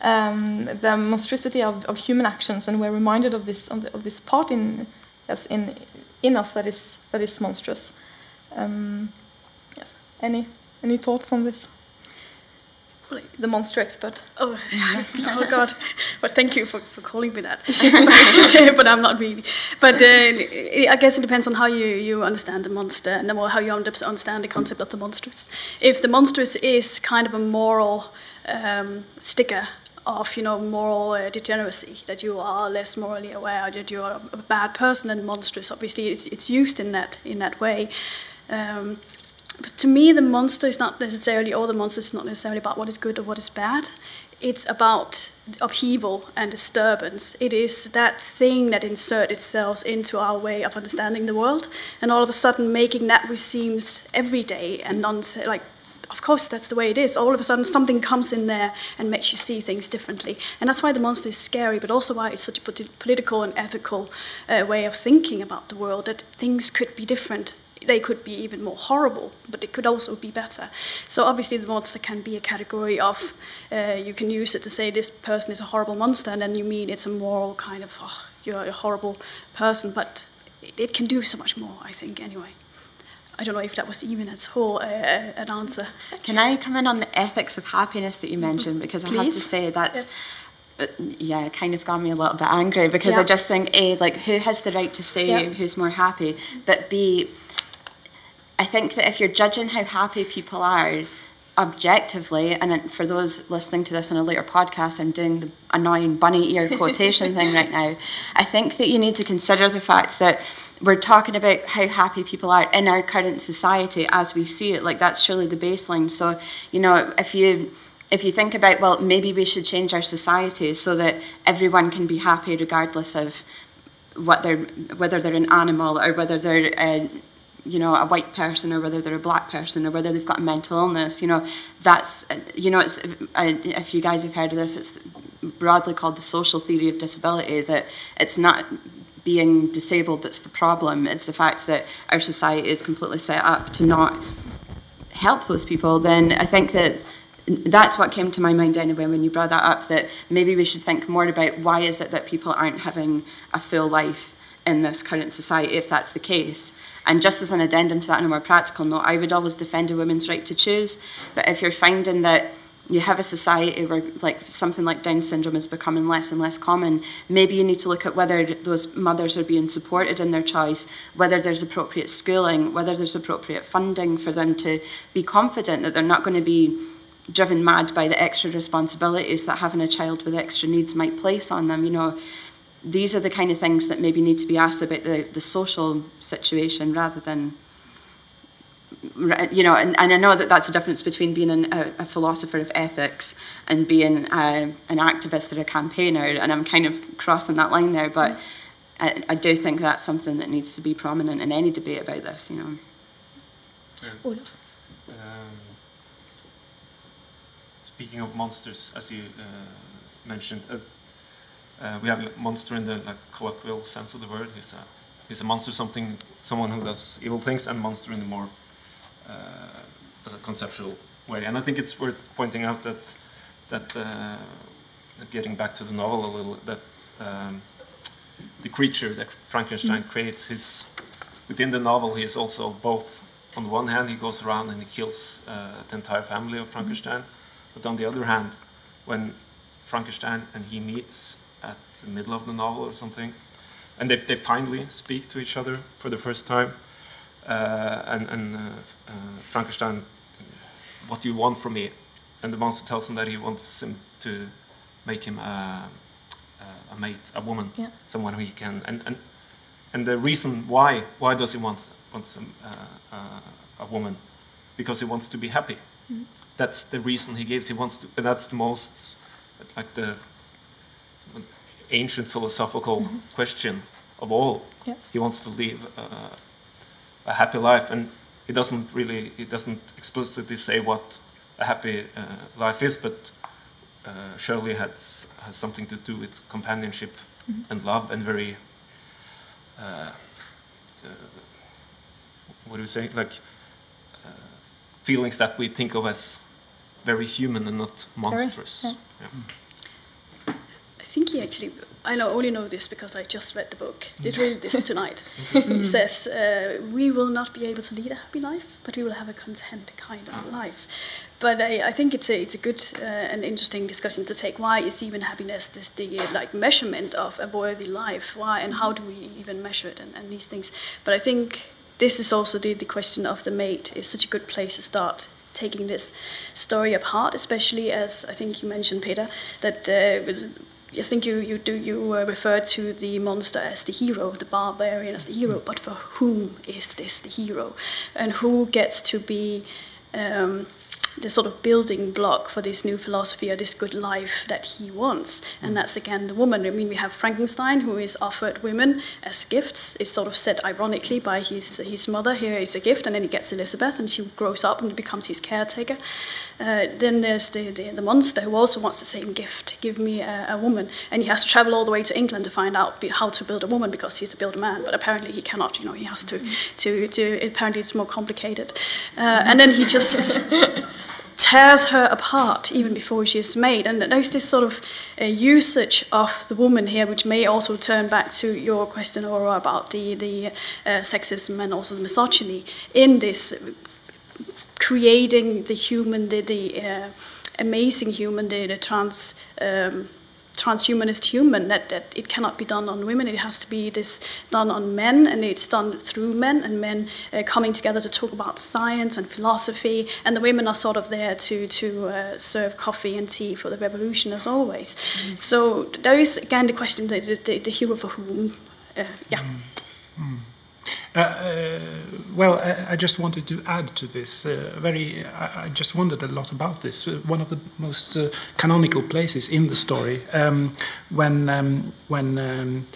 Um, the monstrosity of, of human actions, and we're reminded of this of, this part in yes in in us that is that is monstrous. Um, yes. Any any thoughts on this? The monster expert. Oh, oh God! But thank you for, for calling me that. but, but I'm not really. But uh, I guess it depends on how you, you understand the monster and more how you understand the concept of the monstrous. If the monstrous is kind of a moral um, sticker of you know moral uh, degeneracy that you are less morally aware that you are a bad person and monstrous obviously it's, it's used in that in that way um, but to me the monster is not necessarily or the monster is not necessarily about what is good or what is bad it's about upheaval and disturbance it is that thing that inserts itself into our way of understanding the world and all of a sudden making that which seems everyday and non like of course that's the way it is. All of a sudden something comes in there and makes you see things differently. And that's why the monster is scary, but also why it's such a political and ethical uh, way of thinking about the world, that things could be different. They could be even more horrible, but it could also be better. So obviously the monster can be a category of, uh, you can use it to say this person is a horrible monster, and then you mean it's a moral kind of, oh, you're a horrible person, but it, it can do so much more, I think, anyway. I don't know if that was even at all uh, an answer. Can I come in on the ethics of happiness that you mentioned? Because Please. I have to say that's. Yeah. yeah, kind of got me a little bit angry because yeah. I just think A, like, who has the right to say yeah. who's more happy? But B, I think that if you're judging how happy people are, objectively, and for those listening to this on a later podcast, I'm doing the annoying bunny ear quotation thing right now. I think that you need to consider the fact that we're talking about how happy people are in our current society as we see it. Like that's surely the baseline. So, you know, if you if you think about well, maybe we should change our society so that everyone can be happy regardless of what they're whether they're an animal or whether they're a, you know a white person or whether they're a black person or whether they've got a mental illness. You know, that's you know it's if you guys have heard of this, it's broadly called the social theory of disability. That it's not being disabled that's the problem. It's the fact that our society is completely set up to not help those people. Then I think that that's what came to my mind anyway when you brought that up. That maybe we should think more about why is it that people aren't having a full life in this current society if that's the case. And just as an addendum to that on a more practical note, I would always defend a woman's right to choose. But if you're finding that you have a society where like something like Down syndrome is becoming less and less common, maybe you need to look at whether those mothers are being supported in their choice, whether there's appropriate schooling, whether there's appropriate funding for them to be confident that they're not going to be driven mad by the extra responsibilities that having a child with extra needs might place on them. You know, these are the kind of things that maybe need to be asked about the, the social situation rather than you know, and, and I know that that's a difference between being an, a, a, philosopher of ethics and being a, an activist or a campaigner, and I'm kind of crossing that line there, but I, I, do think that's something that needs to be prominent in any debate about this, you know. Yeah. Um, speaking of monsters, as you uh, mentioned, uh, uh, we have a monster in the like, colloquial sense of the word. He's a, he's a monster, something, someone who does evil things, and monster in the more uh, conceptual way. And I think it's worth pointing out that that uh, getting back to the novel a little, that um, the creature that Frankenstein mm. creates, his within the novel, he is also both. On the one hand, he goes around and he kills uh, the entire family of Frankenstein, mm. but on the other hand, when Frankenstein and he meets the middle of the novel or something, and they, they finally speak to each other for the first time, uh, and, and uh, uh, Frankenstein, what do you want from me? And the monster tells him that he wants him to make him a, a mate, a woman, yeah. someone who he can. And, and, and the reason why, why does he want, wants a, a woman? Because he wants to be happy. Mm -hmm. That's the reason he gives. He wants to, and that's the most, like the ancient philosophical mm -hmm. question of all. Yes. He wants to live uh, a happy life, and it doesn't really, it doesn't explicitly say what a happy uh, life is, but uh, surely has has something to do with companionship and love and very. Uh, uh, what do you say? Like uh, feelings that we think of as very human and not monstrous. yeah. Yeah. I think he actually, I know, only know this because I just read the book, did read this tonight. he says, uh, We will not be able to lead a happy life, but we will have a content kind of life. But I, I think it's a, it's a good uh, and interesting discussion to take. Why is even happiness this the like measurement of a worthy life? Why and how do we even measure it and, and these things? But I think this is also the, the question of the mate is such a good place to start taking this story apart, especially as I think you mentioned, Peter, that uh, I think you you do you uh, refer to the monster as the hero, the barbarian as the hero, but for whom is this the hero, and who gets to be um, the sort of building block for this new philosophy or this good life that he wants. And that's again the woman. I mean, we have Frankenstein, who is offered women as gifts. It's sort of said ironically by his his mother, here is a gift, and then he gets Elizabeth, and she grows up and becomes his caretaker. Uh, then there's the, the, the monster who also wants the same gift give me a, a woman. And he has to travel all the way to England to find out how to build a woman because he's a builder man, but apparently he cannot, you know, he has to, to, to apparently it's more complicated. Uh, and then he just tears her apart even before she is made. And there's this sort of uh, usage of the woman here, which may also turn back to your question, Aura, about the, the uh, sexism and also the misogyny in this creating the human, the, the uh, amazing human, the, the trans. Um, transhumanist human that, that it cannot be done on women. It has to be this done on men and it's done through men and men uh, coming together to talk about science and philosophy and the women are sort of there to to uh, serve coffee and tea for the revolution as always. So there is again the question the, the, the hero for whom uh, yeah. Uh, uh, well, I, I just wanted to add to this. Uh, very, I, I just wondered a lot about this. Uh, one of the most uh, canonical places in the story, um, when um, when um,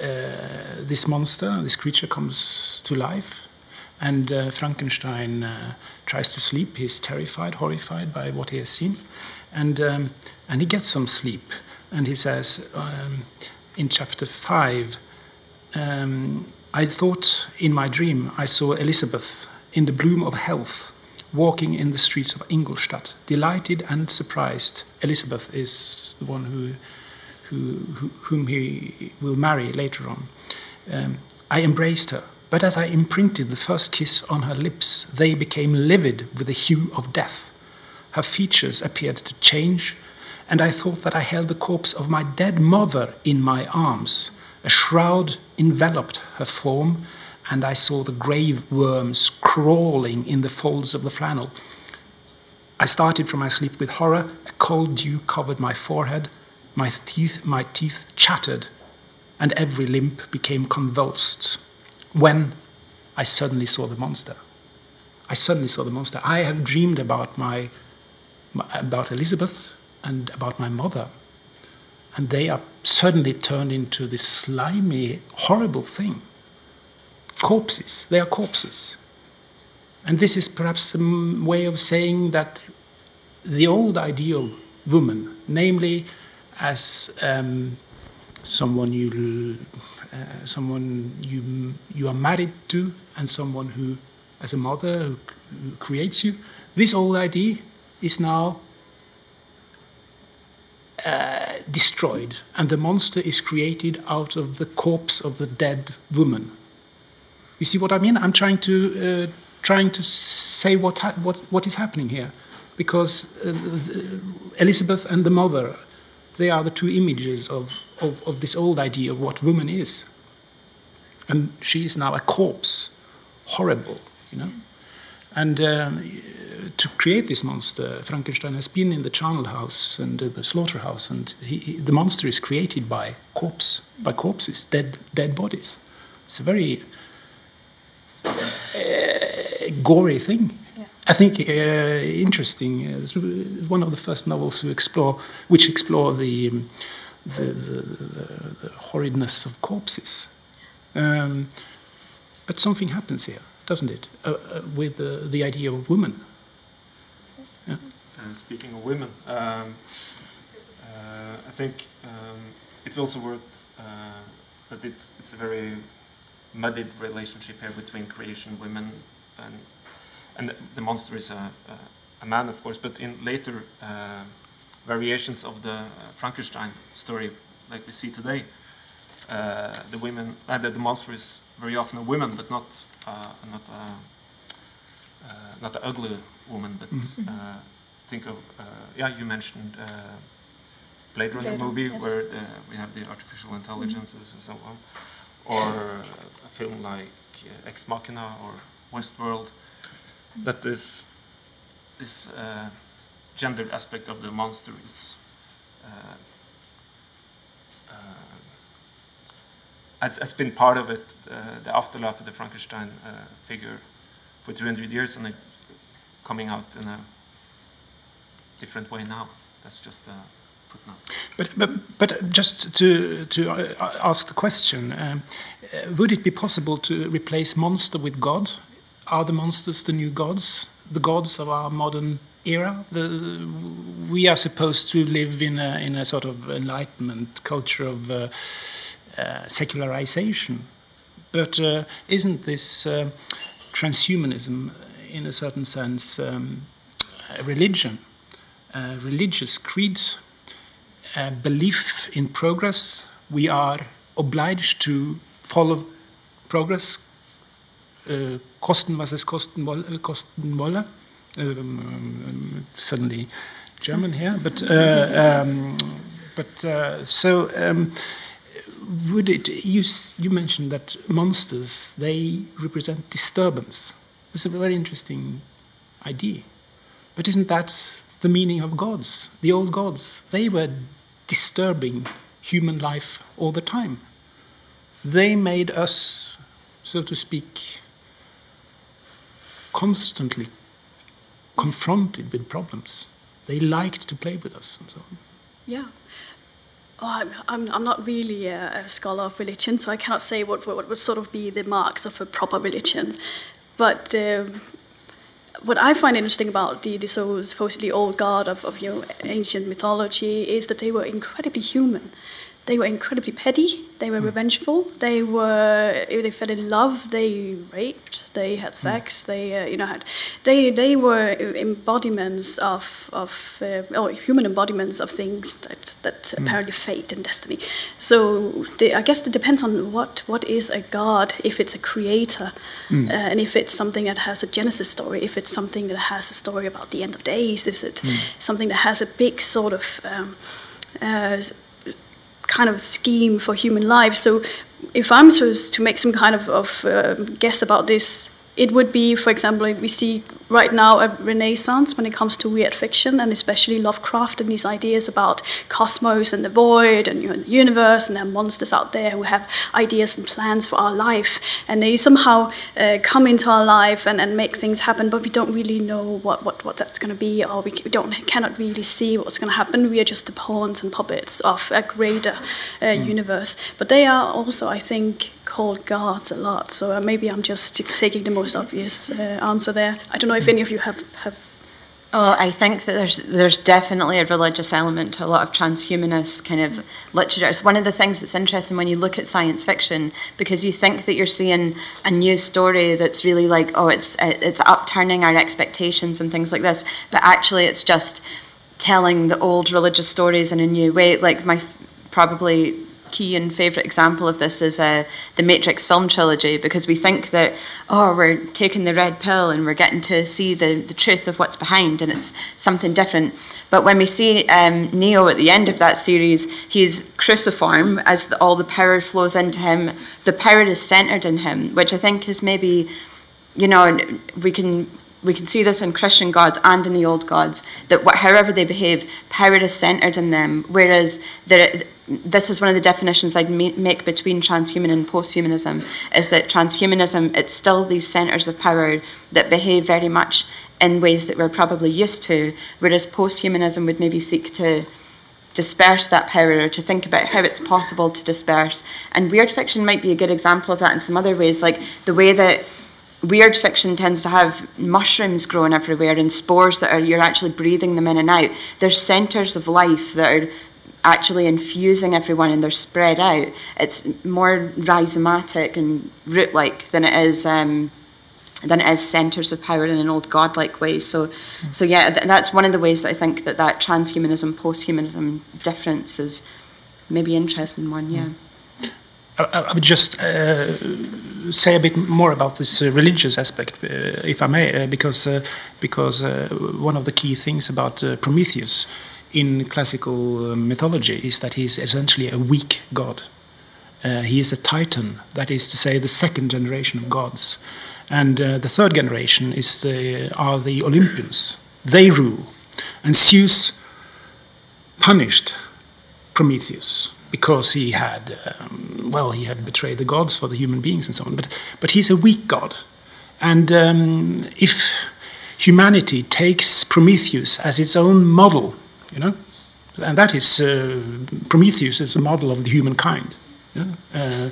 uh, this monster, this creature, comes to life, and uh, Frankenstein uh, tries to sleep. He's terrified, horrified by what he has seen, and um, and he gets some sleep. And he says um, in chapter five. Um, I thought in my dream I saw Elizabeth in the bloom of health walking in the streets of Ingolstadt, delighted and surprised. Elizabeth is the one who, who, who, whom he will marry later on. Um, I embraced her, but as I imprinted the first kiss on her lips, they became livid with the hue of death. Her features appeared to change, and I thought that I held the corpse of my dead mother in my arms. A shroud enveloped her form, and I saw the grave worms crawling in the folds of the flannel. I started from my sleep with horror. A cold dew covered my forehead. My teeth, my teeth chattered, and every limb became convulsed. When I suddenly saw the monster. I suddenly saw the monster. I had dreamed about my, about Elizabeth and about my mother, and they are suddenly turned into this slimy, horrible thing. Corpses. They are corpses. And this is perhaps a way of saying that the old ideal woman, namely as um, someone you, uh, someone you you are married to, and someone who, as a mother, who, who creates you, this old idea is now uh, destroyed, and the monster is created out of the corpse of the dead woman. You see what I mean? I'm trying to uh, trying to say what ha- what what is happening here, because uh, the, Elizabeth and the mother, they are the two images of, of of this old idea of what woman is, and she is now a corpse, horrible, you know. And um, to create this monster, Frankenstein has been in the charnel house and the slaughterhouse, and he, he, the monster is created by corpse, by corpses, dead, dead bodies. It's a very uh, gory thing. I think uh, interesting. Uh, it's one of the first novels who explore, which explore the um, the, the, the, horridness of corpses. Um, but something happens here, doesn't it, uh, uh, with the, the idea of woman? Uh, speaking of women, um, uh, I think um, it's also worth uh, that it's, it's a very muddied relationship here between creation, women, and and the, the monster is a, a, a, man, of course. But in later uh, variations of the Frankenstein story, like we see today, uh, the women, uh, the, the, monster is very often a woman, but not not a, not an ugly woman, but. Mm -hmm think of, uh, yeah, you mentioned uh, Blade Runner Blade movie yes. where the, we have the artificial mm-hmm. intelligences mm -hmm. and so on, or a film like uh, Ex Machina or Westworld, that this this uh, gendered aspect of the monster is uh, uh, has, has been part of it, the afterlife of the Frankenstein figure for 200 years, and it coming out in a different way now. That's just a footnote. But, but, but just to, to uh, ask the question, um, uh, would it be possible to replace monster with God? Are the monsters the new gods? The gods of our modern era? The, we are supposed to live in a, in a sort of enlightenment culture of uh, uh, secularization. But uh, isn't this uh, transhumanism, in a certain sense, um, a religion? Uh, religious creed, uh, belief in progress. We are obliged to follow progress, uh, kosten was es kosten, wolle. Kosten wolle. Um, suddenly German here, but uh, um, but uh, so um, would it? You you mentioned that monsters they represent disturbance. It's a very interesting idea, but isn't that the meaning of gods. The old gods, they were disturbing human life all the time. They made us, so to speak, constantly confronted with problems. They liked to play with us and so on. Yeah. Oh, I'm, I'm, I'm not really a, a, scholar of religion, so I cannot say what, what would sort of be the marks of a proper religion. But um, what I find interesting about the, the so supposedly old god of, of you know, ancient mythology is that they were incredibly human. They were incredibly petty. They were mm. revengeful. They were if they fell in love. They raped. They had hmm. sex. Mm. They uh, you know had they they were embodiments of of uh, or human embodiments of things that that mm. apparently fate and destiny. So they, I guess it depends on what what is a god. If it's a creator, mm. uh, and if it's something that has a genesis story. If it's something that has a story about the end of days. Is it hmm. something that has a big sort of um, uh, kind of scheme for human life. So if I'm supposed to make some kind of, of uh, guess about this, it would be, for example, we see right now a renaissance when it comes to weird fiction, and especially Lovecraft and these ideas about cosmos and the void and you know, the universe, and there are monsters out there who have ideas and plans for our life, and they somehow uh, come into our life and, and make things happen, but we don't really know what, what, what that's going to be, or we don't cannot really see what's going to happen. We are just the pawns and puppets of a greater uh, mm. universe. But they are also, I think, called gods a lot. So uh, maybe I'm just taking the most obvious uh, answer there. I don't know if any of you have have. Oh, I think that there's there's definitely a religious element to a lot of transhumanist kind of literature. It's one of the things that's interesting when you look at science fiction because you think that you're seeing a new story that's really like oh it's it's upturning our expectations and things like this, but actually it's just telling the old religious stories in a new way. Like my probably key and favourite example of this is uh, the Matrix film trilogy because we think that, oh, we're taking the red pill and we're getting to see the, the truth of what's behind and it's something different. But when we see um, Neo at the end of that series, he's cruciform as the, all the power flows into him. The power is centred in him, which I think is maybe, you know, we can we can see this in Christian gods and in the old gods that however they behave, power is centered in them. Whereas there, this is one of the definitions I'd make between transhuman and posthumanism is that transhumanism it's still these centers of power that behave very much in ways that we're probably used to, whereas posthumanism would maybe seek to disperse that power or to think about how it's possible to disperse. And weird fiction might be a good example of that in some other ways, like the way that weird fiction tends to have mushrooms growing everywhere and spores that are you're actually breathing them in and out. There's centers of life that are actually infusing everyone and they're spread out. It's more rhizomatic and root-like than it is um, than it is centers of power in an old godlike way. So, so yeah, th- that's one of the ways that I think that that transhumanism, posthumanism difference is maybe interesting one. Yeah. I, I would just uh, say a bit more about this uh, religious aspect, uh, if I may, uh, because uh, because uh, one of the key things about Prometheus in classical uh, mythology is that he's essentially a weak god. Uh, he is a titan, that is to say, the second generation of gods, and uh, the third generation is the are the Olympians. They rule, and Zeus punished Prometheus because he had, um, well, he had betrayed the gods for the human beings and so on. But, but he's a weak god. And um, if humanity takes Prometheus as its own model, you know, and that is, uh, Prometheus is a model of the humankind. uh,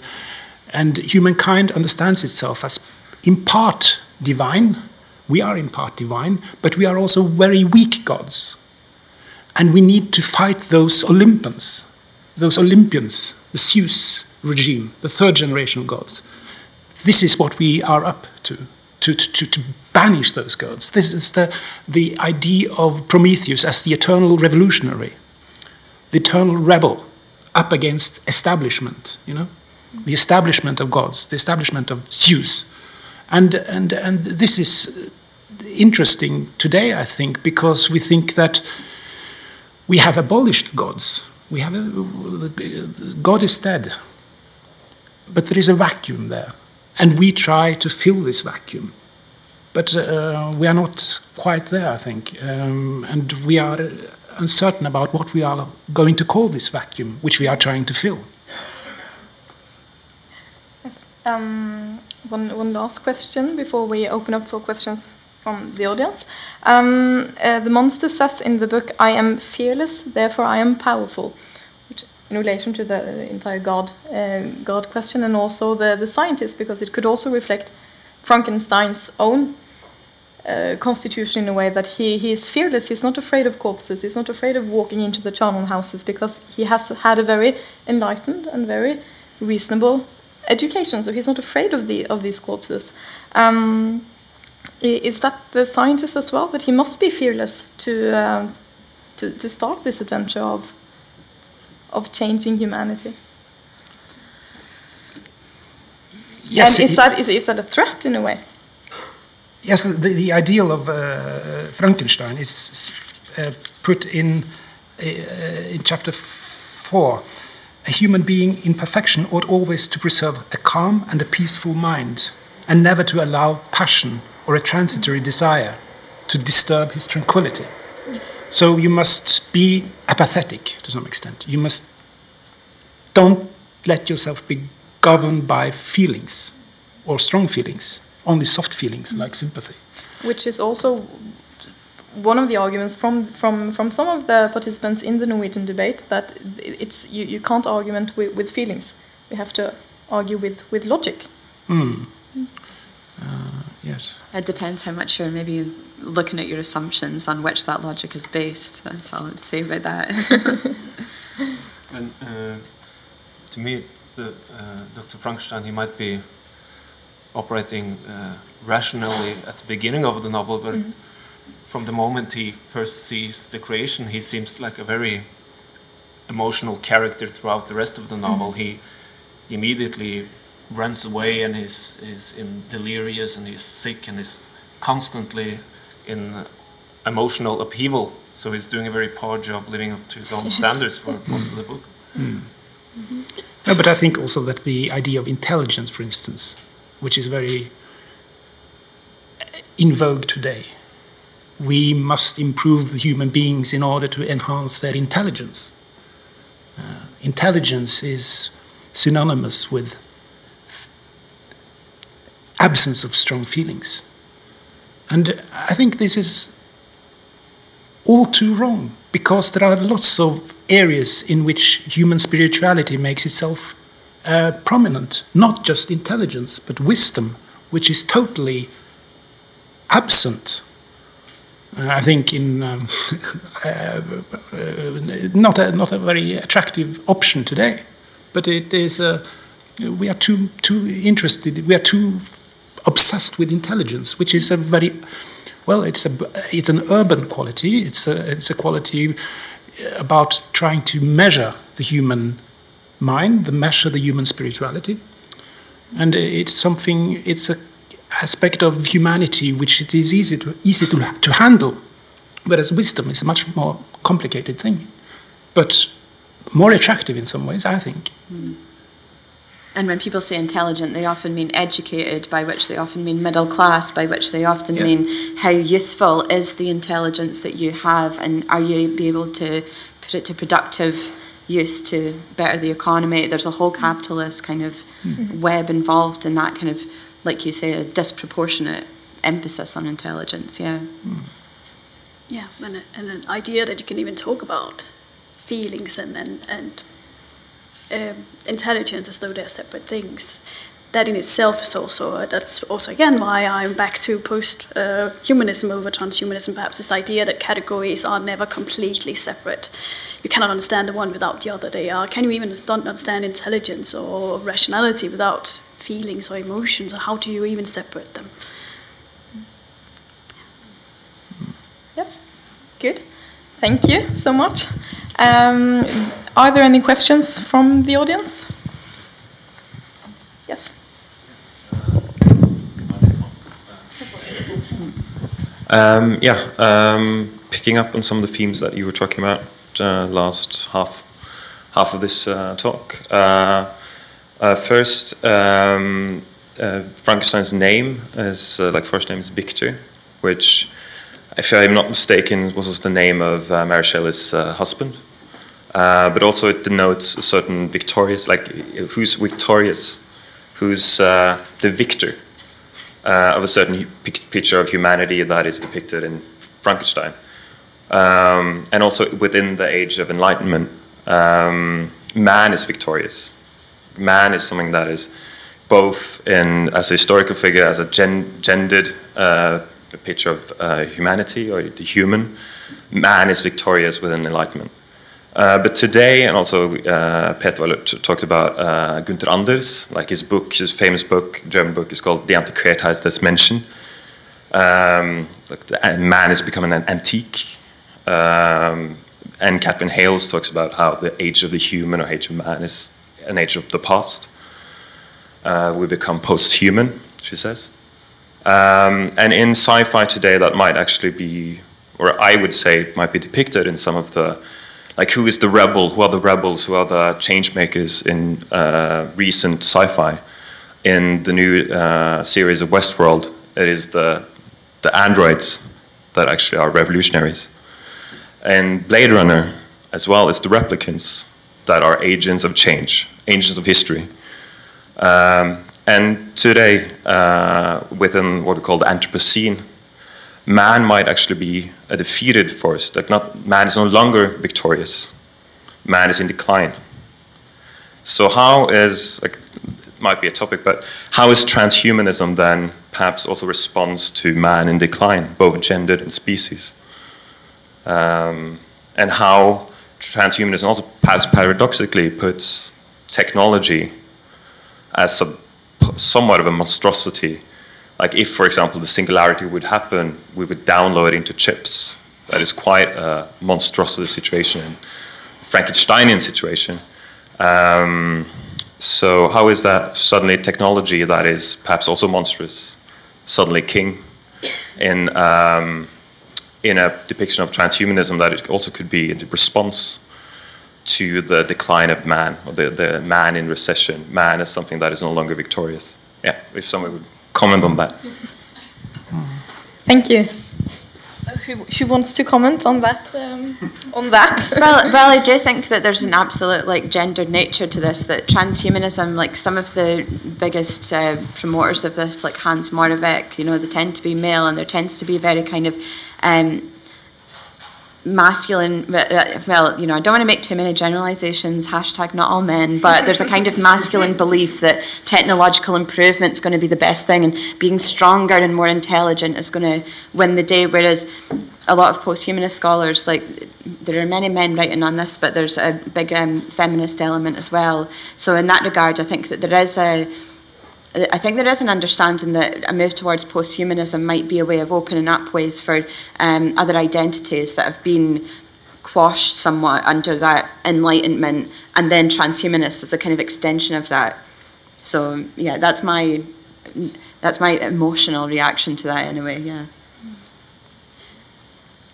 and humankind understands itself as in part divine. We are in part divine, but we are also very weak gods. And we need to fight those Olympians, those Olympians, the Zeus regime, the third generation of gods. This is what we are up to, to, to, to banish those gods. This is the, the idea of Prometheus as the eternal revolutionary, the eternal rebel up against establishment, you know, the establishment of gods, the establishment of Zeus. And, and, and this is interesting today, I think, because we think that we have abolished gods. We have a, God is dead, but there is a vacuum there, and we try to fill this vacuum, but uh, we are not quite there, I think, um, and we are uncertain about what we are going to call this vacuum, which we are trying to fill. Yes. Um, one, one last question before we open up for questions from the audience. Um, uh, the monster says in the book, I am fearless, therefore I am powerful, which in relation to the entire God, uh, God question and also the, the scientist, because it could also reflect Frankenstein's own uh, constitution in a way that he, he is fearless, he's not afraid of corpses, he's not afraid of walking into the charnel houses because he has had a very enlightened and very reasonable education, so he's not afraid of, the, of these corpses. Um, is that the scientist as well? That he must be fearless to uh, to, to start this adventure of of changing humanity. Yes, and is that is, is that a threat in a way? Yes, the, the ideal of uh, Frankenstein is uh, put in uh, in chapter four. A human being in perfection ought always to preserve a calm and a peaceful mind, and never to allow passion or a transitory desire to disturb his tranquility. So you must be apathetic to some extent. You must don't let yourself be governed by feelings or strong feelings, only soft feelings like sympathy. Which is also one of the arguments from, from, from some of the participants in the Norwegian debate that it's you, you can't argument with, with feelings. You have to argue with, with logic. Hmm. Uh, yes. It depends how much you're maybe looking at your assumptions on which that logic is based. That's all I'd say about that. And uh, to me, the, uh, Dr. Frankenstein, he might be operating uh, rationally at the beginning of the novel, but mm-hmm. from the moment he first sees the creation, he seems like a very emotional character throughout the rest of the novel. Mm-hmm. He immediately runs away and is, is in delirious and he's sick and he's constantly in emotional upheaval. So he's doing a very poor job living up to his own standards for most of the book. Hmm. Mm-hmm. No, but I think also that the idea of intelligence, for instance, which is very in vogue today, we must improve the human beings in order to enhance their intelligence. Uh, intelligence is synonymous with absence of strong feelings. And I think this is all too wrong because there are lots of areas in which human spirituality makes itself uh, prominent, not just intelligence, but wisdom, which is totally absent. Uh, I think in um, uh, uh, not a not a very attractive option today, but it is a we are too too interested. We are too obsessed with intelligence, which is a very well. It's a it's an urban quality. It's a it's a quality about trying to measure the human mind, the measure of the human spirituality, and it's something. It's a aspect of humanity which it is easy to easy to to handle, whereas wisdom is a much more complicated thing, but more attractive in some ways, I think. Mm. And when people say intelligent, they often mean educated, by which they often mean middle class, by which they often yeah. mean how useful is the intelligence that you have, and are you be able to put it to productive use to better the economy? There's a whole capitalist kind of mm-hmm. web involved in that kind of, like you say, a disproportionate emphasis on intelligence. Yeah. Mm. Yeah, and, a, and an idea that you can even talk about feelings and and, and um, intelligence as though they're separate things. That in itself is also uh, that's also again why I'm back to post-humanism uh, over transhumanism. Perhaps this idea that categories are never completely separate. You cannot understand the one without the other. They are. Can you even understand intelligence or rationality without feelings or emotions? Or how do you even separate them? Yes, good. Thank you so much. Um, are there any questions from the audience? Yes. Um, yeah, um, picking up on some of the themes that you were talking about last half half of this uh, talk. Uh, uh first, um, uh, Frankenstein's name is uh, like first name is Victor, which, if I'm not mistaken, was the name of Mary Shelley's husband. Uh, but also it denotes a certain victorious, like who's victorious, who's uh, the victor uh, of a certain picture of humanity that is depicted in Frankenstein. Um, and also within the age of enlightenment, um, man is victorious. Man is something that is both in as a historical figure, as a gen gendered uh, picture of uh, humanity or the human. Man is victorious within enlightenment. Uh, but today, and also uh, Peter talked about uh, Gunther Anders, like his book, his famous book, German book, is called Die Antiquiertheit des Menschen. Um, like the man is becoming an antique. Um, and Katherine Hayles talks about how the age of the human or age of man is an age of the past. Uh, we become post-human, she says. Um, and in sci-fi today, that might actually be, or I would say, might be depicted in some of the like who is the rebel, who are the rebels, who are the change makers in uh, recent sci-fi. In the new uh, series of Westworld, it is the the androids that actually are revolutionaries. And Blade Runner, as well, is the replicants that are agents of change, agents of history. Um, and today, uh, within what we call the Anthropocene, man might actually be a defeated force, that not, man is no longer victorious. Man is in decline. So how is, like, might be a topic, but how is transhumanism then perhaps also responds to man in decline, both gendered and species? Um, and how transhumanism also paradoxically puts technology as somewhat of a monstrosity like if, for example, the singularity would happen, we would download into chips. That is quite a monstrosity situation, Frankensteinian situation. Um, so how is that suddenly technology that is perhaps also monstrous, suddenly king in um, in a depiction of transhumanism that it also could be in response to the decline of man, or the, the man in recession. Man is something that is no longer victorious. Yeah, if someone would comment on that. Thank you. Who, who wants to comment on that? Um, on that? well, well, I do think that there's an absolute like gendered nature to this. That transhumanism, like some of the biggest uh, promoters of this, like Hans Moravec, you know, they tend to be male, and there tends to be very kind of um, masculine well you know i don't want to make too many generalizations hashtag not all men but there's a kind of masculine belief that technological improvement is going to be the best thing and being stronger and more intelligent is going to win the day whereas a lot of post-humanist scholars like there are many men writing on this but there's a big um, feminist element as well. So in that regard i think that there is a I think there is an understanding that a move towards post-humanism might be a way of opening up ways for um, other identities that have been quashed somewhat under that enlightenment, and then transhumanist as a kind of extension of that. So yeah, that's my that's my emotional reaction to that anyway. Yeah.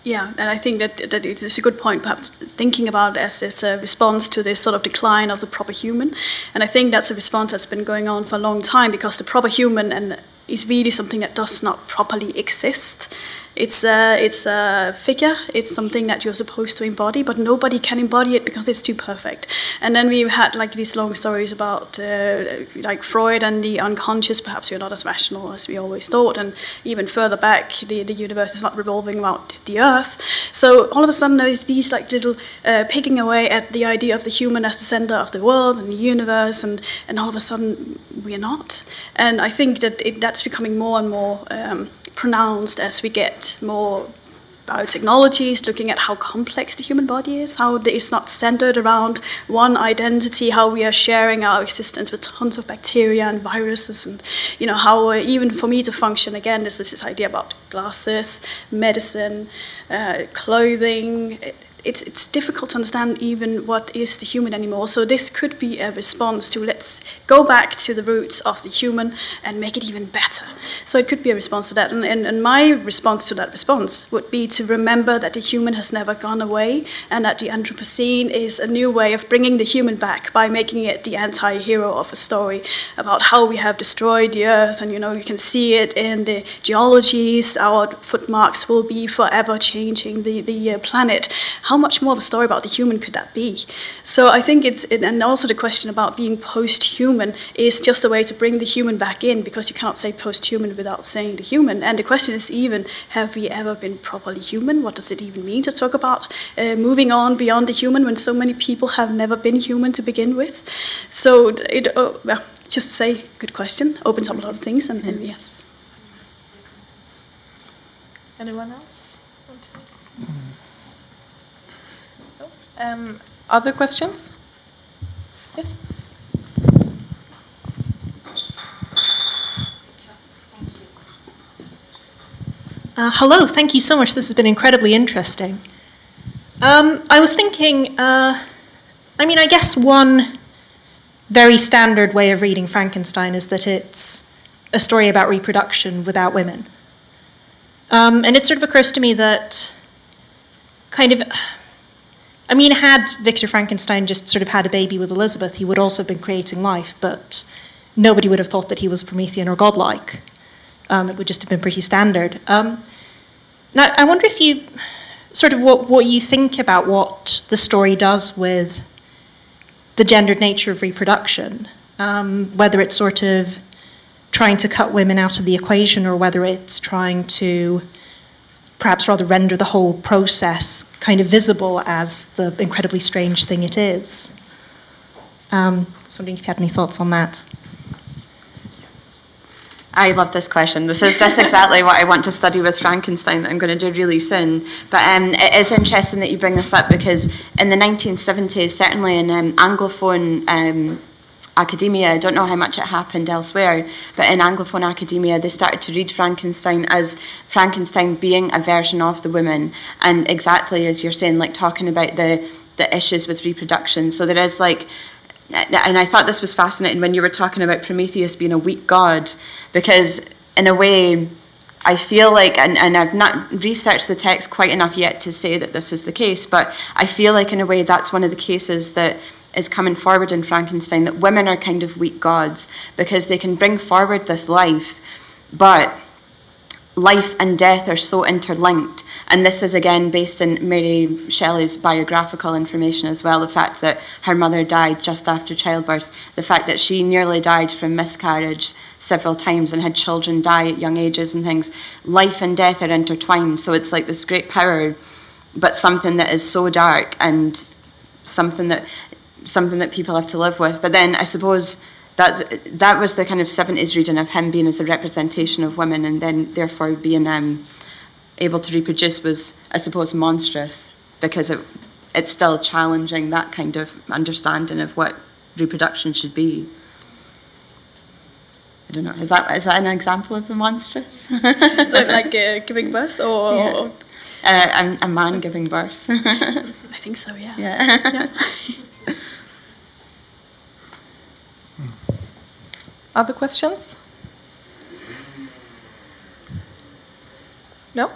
Yeah, and I think that, that it is a good point, perhaps thinking about as this uh, response to this sort of decline of the proper human. And I think that's a response that's been going on for a long time because the proper human and is really something that does not properly exist. It's a, it's a figure, it's something that you're supposed to embody, but nobody can embody it because it's too perfect. And then we had like these long stories about uh, like Freud and the unconscious, perhaps we're not as rational as we always thought, and even further back, the, the universe is not revolving around the earth. So all of a sudden there's these like little uh, picking away at the idea of the human as the center of the world and the universe, and, and all of a sudden we are not. And I think that it, that's becoming more and more um, pronounced as we get more biotechnologies, looking at how complex the human body is, how it's not centered around one identity, how we are sharing our existence with tons of bacteria and viruses, and you know how uh, even for me to function again, there's this idea about glasses, medicine, uh, clothing. It, it's, it's difficult to understand even what is the human anymore. So this could be a response to let's go back to the roots of the human and make it even better. So it could be a response to that. And, and, and my response to that response would be to remember that the human has never gone away and that the Anthropocene is a new way of bringing the human back by making it the anti-hero of a story about how we have destroyed the earth. And you know, you can see it in the geologies, our footmarks will be forever changing the, the uh, planet. How much more of a story about the human could that be? So I think it's, and also the question about being post-human is just a way to bring the human back in because you cannot say post-human without saying the human. And the question is even, have we ever been properly human? What does it even mean to talk about uh, moving on beyond the human when so many people have never been human to begin with? So it, uh, well, just to say, good question, opens up a lot of things, and, and yes. Anyone else? Um, other questions? Yes? Uh, hello, thank you so much. This has been incredibly interesting. Um, I was thinking, uh, I mean, I guess one very standard way of reading Frankenstein is that it's a story about reproduction without women. Um, and it sort of occurs to me that kind of I mean, had Victor Frankenstein just sort of had a baby with Elizabeth, he would also have been creating life, but nobody would have thought that he was Promethean or godlike. Um, it would just have been pretty standard. Um, now, I wonder if you sort of what, what you think about what the story does with the gendered nature of reproduction, um, whether it's sort of trying to cut women out of the equation or whether it's trying to perhaps rather render the whole process kind of visible as the incredibly strange thing it is. Um, I was wondering if you had any thoughts on that. I love this question. This is just exactly what I want to study with Frankenstein that I'm going to do really soon. But um, it is interesting that you bring this up because in the 1970s, certainly in um, Anglophone um, academia, I don't know how much it happened elsewhere, but in Anglophone academia, they started to read Frankenstein as Frankenstein being a version of the woman, and exactly as you're saying, like talking about the the issues with reproduction. So there is like and I thought this was fascinating when you were talking about Prometheus being a weak god, because in a way, I feel like, and, and I've not researched the text quite enough yet to say that this is the case, but I feel like in a way that's one of the cases that is coming forward in Frankenstein that women are kind of weak gods because they can bring forward this life, but life and death are so interlinked. And this is again based in Mary Shelley's biographical information as well the fact that her mother died just after childbirth, the fact that she nearly died from miscarriage several times and had children die at young ages and things. Life and death are intertwined, so it's like this great power but something that is so dark and something that something that people have to live with. But then I suppose that's that was the kind of seventies reading of him being as a representation of women, and then therefore being um, able to reproduce was, I suppose, monstrous because it it's still challenging that kind of understanding of what reproduction should be. I don't know. Is that is that an example of the monstrous? like uh, giving birth, or, Yeah. or- uh, a, a man giving birth. I think so. Yeah. Yeah. yeah. Other questions? No?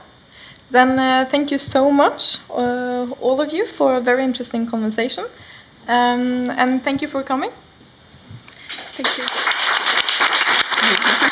Then uh, thank you so much, uh, all of you, for a very interesting conversation. Um, and thank you for coming. Thank you.